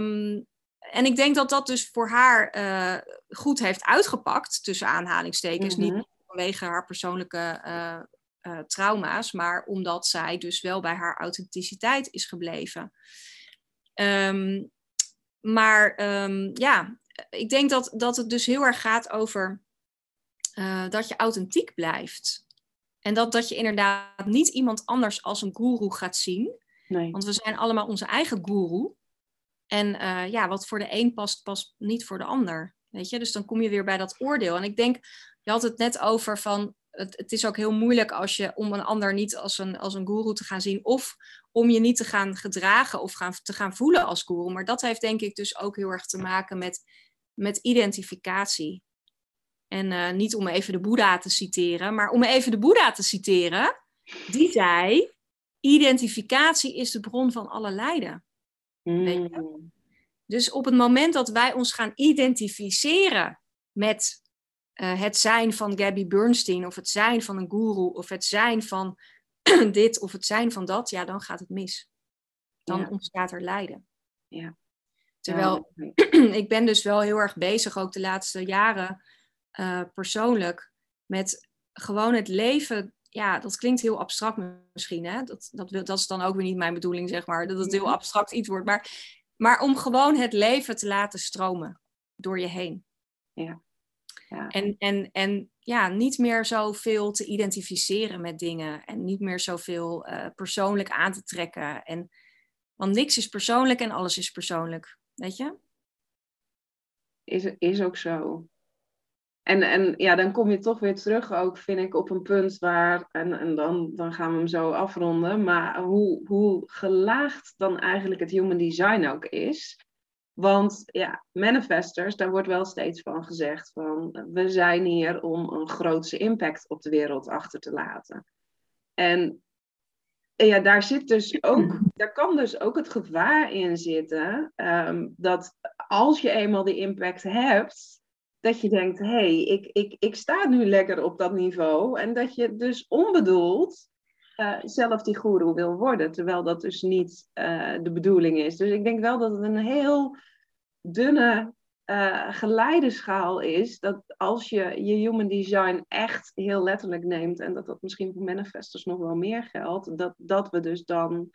Um, en ik denk dat dat dus voor haar uh, goed heeft uitgepakt, tussen aanhalingstekens. Mm -hmm. Niet vanwege haar persoonlijke uh, trauma's, maar omdat zij dus wel bij haar authenticiteit is gebleven. Um, maar um, ja, ik denk dat, dat het dus heel erg gaat over dat je authentiek blijft. En dat, dat je inderdaad niet iemand anders als een guru gaat zien. Nee. Want we zijn allemaal onze eigen guru. En uh, ja, wat voor de een past, past niet voor de ander. Weet je? Dus dan kom je weer bij dat oordeel. En ik denk, je had het net over van het, het, is ook heel moeilijk als je, om een ander niet als een, als een guru te gaan zien. Of om je niet te gaan gedragen of gaan, te gaan voelen als guru. Maar dat heeft denk ik dus ook heel erg te maken met, met identificatie. En uh, niet om even de Boeddha te citeren, maar om even de Boeddha te citeren. Die zei, identificatie is de bron van alle lijden. Mm. Dus op het moment dat wij ons gaan identificeren met uh, het zijn van Gabby Bernstein, of het zijn van een guru, of het zijn van dit, of het zijn van dat, ja, dan gaat het mis. Dan ja. ontstaat er lijden. Ja. Terwijl ik ben dus wel heel erg bezig, ook de laatste jaren uh, persoonlijk, met gewoon het leven. Ja, dat klinkt heel abstract misschien. Hè? Dat, dat, dat is dan ook weer niet mijn bedoeling, zeg maar. Dat het heel abstract iets wordt. Maar, maar om gewoon het leven te laten stromen door je heen. Ja. Ja. En, en, en ja, niet meer zoveel te identificeren met dingen en niet meer zoveel uh, persoonlijk aan te trekken. En, want niks is persoonlijk en alles is persoonlijk, weet je? Is, is ook zo. En, en ja, dan kom je toch weer terug ook, vind ik, op een punt waar, en, en dan, dan gaan we hem zo afronden, maar hoe, hoe gelaagd dan eigenlijk het human design ook is. Want ja, manifestors, daar wordt wel steeds van gezegd van we zijn hier om een grootse impact op de wereld achter te laten. En, ja, daar zit dus ook, daar kan dus ook het gevaar in zitten um, dat als je eenmaal die impact hebt, dat je denkt, hé, hey, ik, ik, ik sta nu lekker op dat niveau. En dat je dus onbedoeld uh, zelf die guru wil worden, terwijl dat dus niet uh, de bedoeling is. Dus ik denk wel dat het een heel dunne uh, geleideschaal is, dat als je je human design echt heel letterlijk neemt, en dat dat misschien voor manifestors nog wel meer geldt, dat, dat we dus dan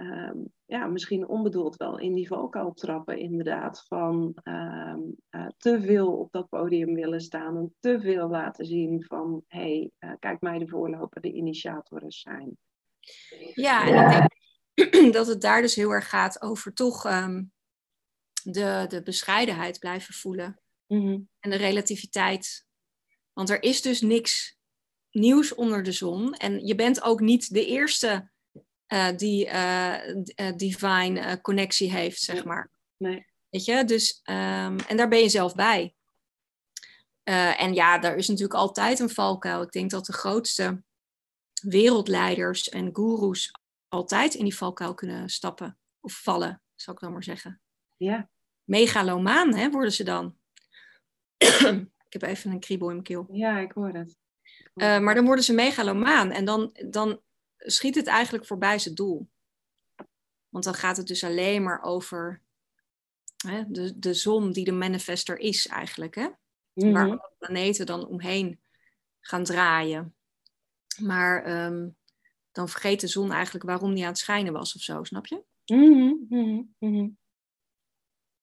um, ja, misschien onbedoeld wel in die valkuil trappen, inderdaad, van um, uh, te veel op dat podium willen staan en te veel laten zien van, hé, hey, uh, kijk mij de voorloper, de initiatoren zijn. Ja, en ik denk dat het daar dus heel erg gaat over toch ehm, de, de bescheidenheid blijven voelen. Mhm. En de relativiteit. Want er is dus niks nieuws onder de zon. En je bent ook niet de eerste eh, die uh, divine uh, connectie heeft, zeg maar. Nee. Weet je, dus, um, en daar ben je zelf bij. en ja, daar is natuurlijk altijd een valkuil. Ik denk dat de grootste wereldleiders en goeroes altijd in die valkuil kunnen stappen. Of vallen, zal ik dan maar zeggen. Ja. Megalomaan, hè, worden ze dan. ik heb even een kriebel in mijn keel. Ja, ik hoor het. Uh, maar dan worden ze megalomaan en dan, dan schiet het eigenlijk voorbij zijn doel. Want dan gaat het dus alleen maar over hè, de, de zon die de manifester is eigenlijk. Hè? Mhm. Waar de planeten dan omheen gaan draaien. Maar um, dan vergeet de zon eigenlijk waarom die aan het schijnen was of zo, snap je? Mm -hmm, mm -hmm.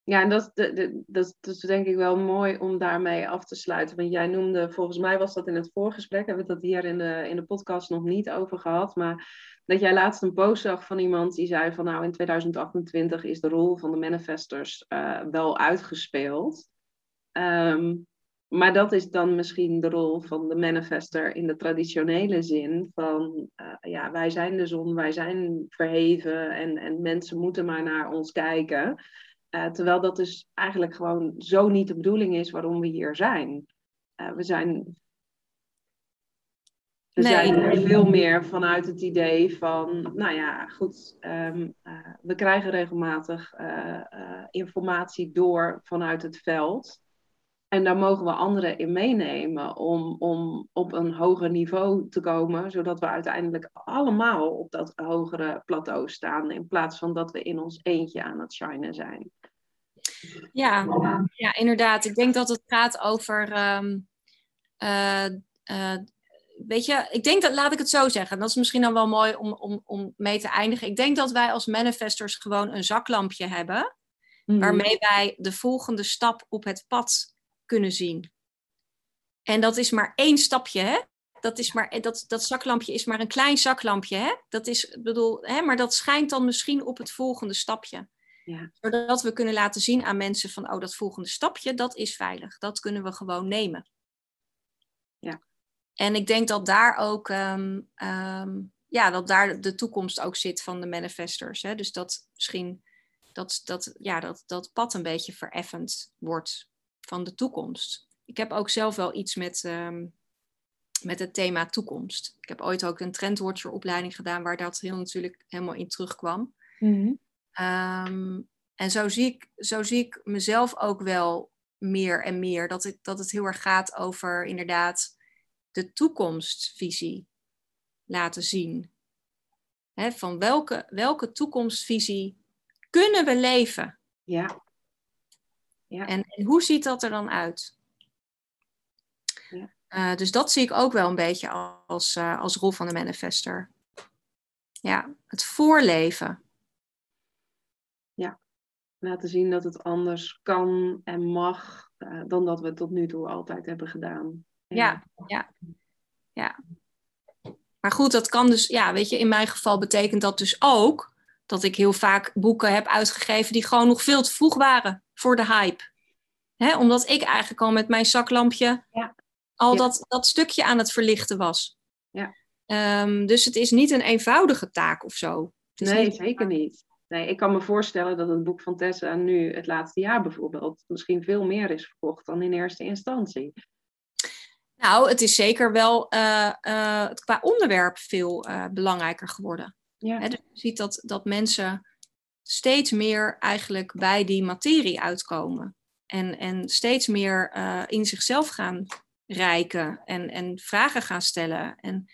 Ja, en dat, dat, dat, dat is denk ik wel mooi om daarmee af te sluiten. Want jij noemde, volgens mij was dat in het voorgesprek, hebben we het hier in de, in de podcast nog niet over gehad. Maar dat jij laatst een post zag van iemand die zei van nou in 2028 is de rol van de manifestors uh, wel uitgespeeld. Um, maar dat is dan misschien de rol van de manifester in de traditionele zin van uh, ja, wij zijn de zon, wij zijn verheven en, en mensen moeten maar naar ons kijken. Uh, terwijl dat dus eigenlijk gewoon zo niet de bedoeling is waarom we hier zijn. Uh, we zijn. We Nee. zijn er veel meer vanuit het idee van, nou ja, goed, ehm, uh, we krijgen regelmatig informatie door vanuit het veld. En daar mogen we anderen in meenemen om, om op een hoger niveau te komen, zodat we uiteindelijk allemaal op dat hogere plateau staan, in plaats van dat we in ons eentje aan het shinen zijn. Ja, ja, inderdaad. Ik denk dat het gaat over. Um, uh, uh, weet je, ik denk dat, laat ik het zo zeggen, dat is misschien dan wel mooi om, om, om mee te eindigen. Ik denk dat wij als manifestors gewoon een zaklampje hebben, Mhm. waarmee wij de volgende stap op het pad kunnen zien. En dat is maar één stapje, hè? Dat, is maar, dat, dat zaklampje is maar een klein zaklampje, hè? Dat is, bedoel, hè? Maar dat schijnt dan misschien op het volgende stapje. Ja. Zodat we kunnen laten zien aan mensen van, oh, dat volgende stapje, dat is veilig. Dat kunnen we gewoon nemen. Ja. En ik denk dat daar ook, um, um, ja, dat daar de toekomst ook zit van de manifestors. Hè? Dus dat misschien dat, dat, ja, dat, dat pad een beetje vereffend wordt van de toekomst. Ik heb ook zelf wel iets met, um, met het thema toekomst. Ik heb ooit ook een trendwatcher opleiding gedaan waar dat heel natuurlijk helemaal in terugkwam. Mm-hmm. Um, en zo zie, ik, zo zie ik mezelf ook wel meer en meer. Dat, ik, dat het heel erg gaat over inderdaad de toekomstvisie laten zien. He, van welke, welke toekomstvisie kunnen we leven? Ja. ja. En, en hoe ziet dat er dan uit? Ja. Uh, dus dat zie ik ook wel een beetje als, uh, als rol van de manifester. Ja, het voorleven laten zien dat het anders kan en mag uh, dan dat we tot nu toe altijd hebben gedaan. Ja, ja, ja. Maar goed, dat kan dus, ja, weet je, in mijn geval betekent dat dus ook dat ik heel vaak boeken heb uitgegeven die gewoon nog veel te vroeg waren voor de hype. Hè? Omdat ik eigenlijk al met mijn zaklampje ja. al ja. dat, dat stukje aan het verlichten was. Ja. Um, dus het is niet een eenvoudige taak of zo. nee, niet zeker niet. Nee, ik kan me voorstellen dat het boek van Tessa nu het laatste jaar bijvoorbeeld misschien veel meer is verkocht dan in eerste instantie. Nou, het is zeker wel uh, uh, qua onderwerp veel uh, belangrijker geworden. Ja. He, dus je ziet dat, dat mensen steeds meer eigenlijk bij die materie uitkomen. En, en steeds meer in zichzelf gaan rijken en, en vragen gaan stellen. En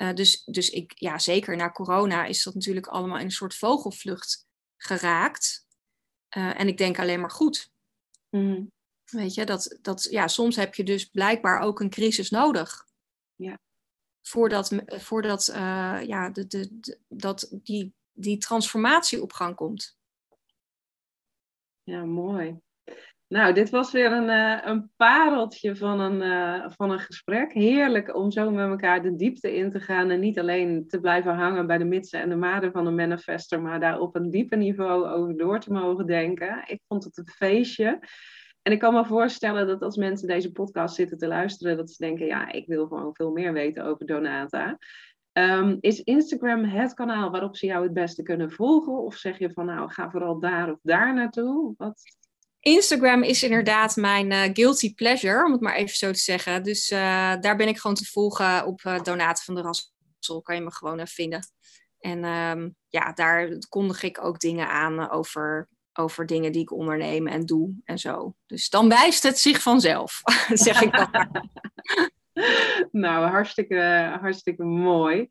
uh, dus, dus ik, ja, zeker na corona is dat natuurlijk allemaal in een soort vogelvlucht geraakt. Uh, en ik denk alleen maar goed. Mm. Weet je, dat, dat, ja, soms heb je dus blijkbaar ook een crisis nodig. Ja. Voordat, voordat uh, ja, de, de, de, dat die, die transformatie op gang komt. Ja, mooi. Nou, dit was weer een, uh, een pareltje van een, uh, van een gesprek. Heerlijk om zo met elkaar de diepte in te gaan en niet alleen te blijven hangen bij de mitsen en de maden van een manifester, maar daar op een dieper niveau over door te mogen denken. Ik vond het een feestje. En ik kan me voorstellen dat als mensen deze podcast zitten te luisteren, dat ze denken, ja, ik wil gewoon veel meer weten over Donata. Um, is Instagram het kanaal waarop ze jou het beste kunnen volgen? Of zeg je van, nou, ga vooral daar of daar naartoe? Wat... Instagram is inderdaad mijn uh, guilty pleasure, om het maar even zo te zeggen. Dus uh, daar ben ik gewoon te volgen op uh, Donaten van de Rassel. Kan je me gewoon vinden. En um, ja, daar kondig ik ook dingen aan over over dingen die ik onderneem en doe en zo. Dus dan wijst het zich vanzelf, zeg ik dan. nou, hartstikke, hartstikke mooi.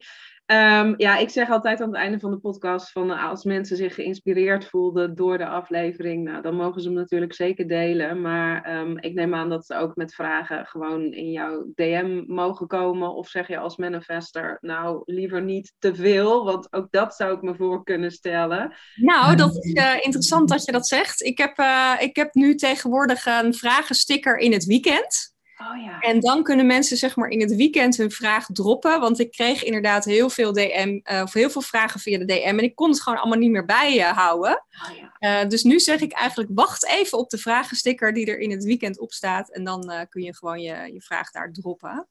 Um, ja, ik zeg altijd aan het einde van de podcast van nou, als mensen zich geïnspireerd voelden door de aflevering, nou, dan mogen ze hem natuurlijk zeker delen. Maar um, ik neem aan dat ze ook met vragen gewoon in jouw DM mogen komen. Of zeg je als manifester, nou liever niet te veel, want ook dat zou ik me voor kunnen stellen. Nou, dat is uh, interessant dat je dat zegt. Ik heb, uh, ik heb nu tegenwoordig een vragensticker in het weekend. Oh, ja. En dan kunnen mensen zeg maar in het weekend hun vraag droppen. Want ik kreeg inderdaad heel veel DM, uh, of heel veel vragen via de DM. En ik kon het gewoon allemaal niet meer bijhouden. Oh, ja. uh, dus nu zeg ik eigenlijk, wacht even op de vragensticker die er in het weekend op staat. En dan kun je gewoon je, je vraag daar droppen.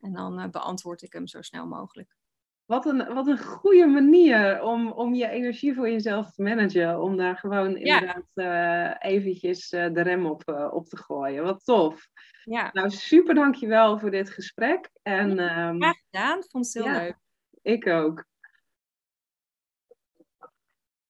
En dan beantwoord ik hem zo snel mogelijk. Wat een, wat een goede manier om, om je energie voor jezelf te managen. Om daar gewoon inderdaad ja. eventjes de rem op, op te gooien. Wat tof. Ja. Nou, super dankjewel voor dit gesprek. En, um, Graag gedaan, vond het heel ja, leuk. Ik ook.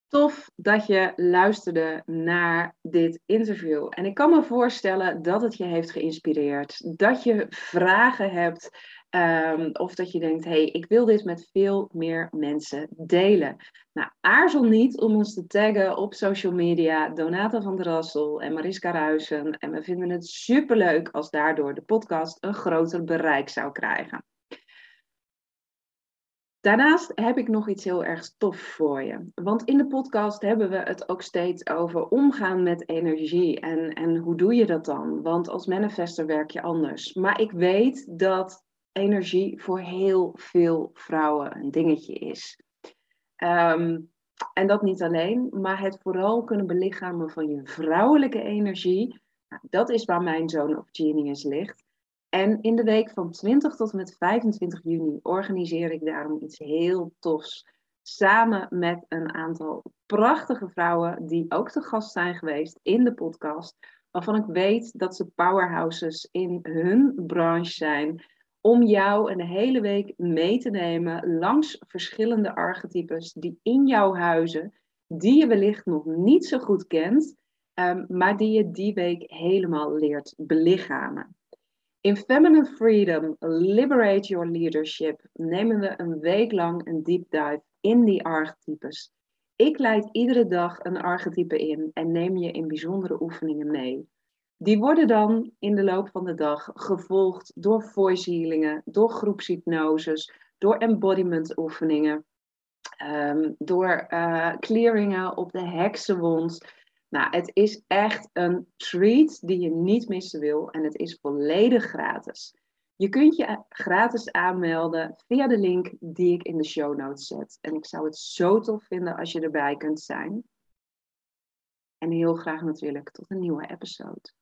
Tof dat je luisterde naar dit interview. En ik kan me voorstellen dat het je heeft geïnspireerd. Dat je vragen hebt Um, of dat je denkt, hé, hey, ik wil dit met veel meer mensen delen. Nou, aarzel niet om ons te taggen op social media, Donata van der Rassel en Mariska Ruisen. En we vinden het superleuk als daardoor de podcast een groter bereik zou krijgen. Daarnaast heb ik nog iets heel erg tof voor je. Want in de podcast hebben we het ook steeds over omgaan met energie. En, en hoe doe je dat dan? Want als manifester werk je anders. Maar ik weet dat energie voor heel veel vrouwen een dingetje is. Um, en dat niet alleen, maar het vooral kunnen belichamen van je vrouwelijke energie. Nou, dat is waar mijn Zone of Genius ligt. En in de week van 20 tot en met 25 juni organiseer ik daarom iets heel tofs. Samen met een aantal prachtige vrouwen die ook te gast zijn geweest in de podcast. Waarvan ik weet dat ze powerhouses in hun branche zijn om jou een hele week mee te nemen langs verschillende archetypes die in jouw huizen, die je wellicht nog niet zo goed kent, um, maar die je die week helemaal leert belichamen. In Feminine Freedom, Liberate Your Leadership nemen we een week lang een deep dive in die archetypes. Ik leid iedere dag een archetype in en neem je in bijzondere oefeningen mee. Die worden dan in de loop van de dag gevolgd door voice healingen, door groepshypnoses, door embodiment oefeningen, um, door uh, clearingen op de heksenwond. Nou, het is echt een treat die je niet missen wil en het is volledig gratis. Je kunt je gratis aanmelden via de link die ik in de show notes zet. En ik zou het zo tof vinden als je erbij kunt zijn. En heel graag natuurlijk tot een nieuwe episode.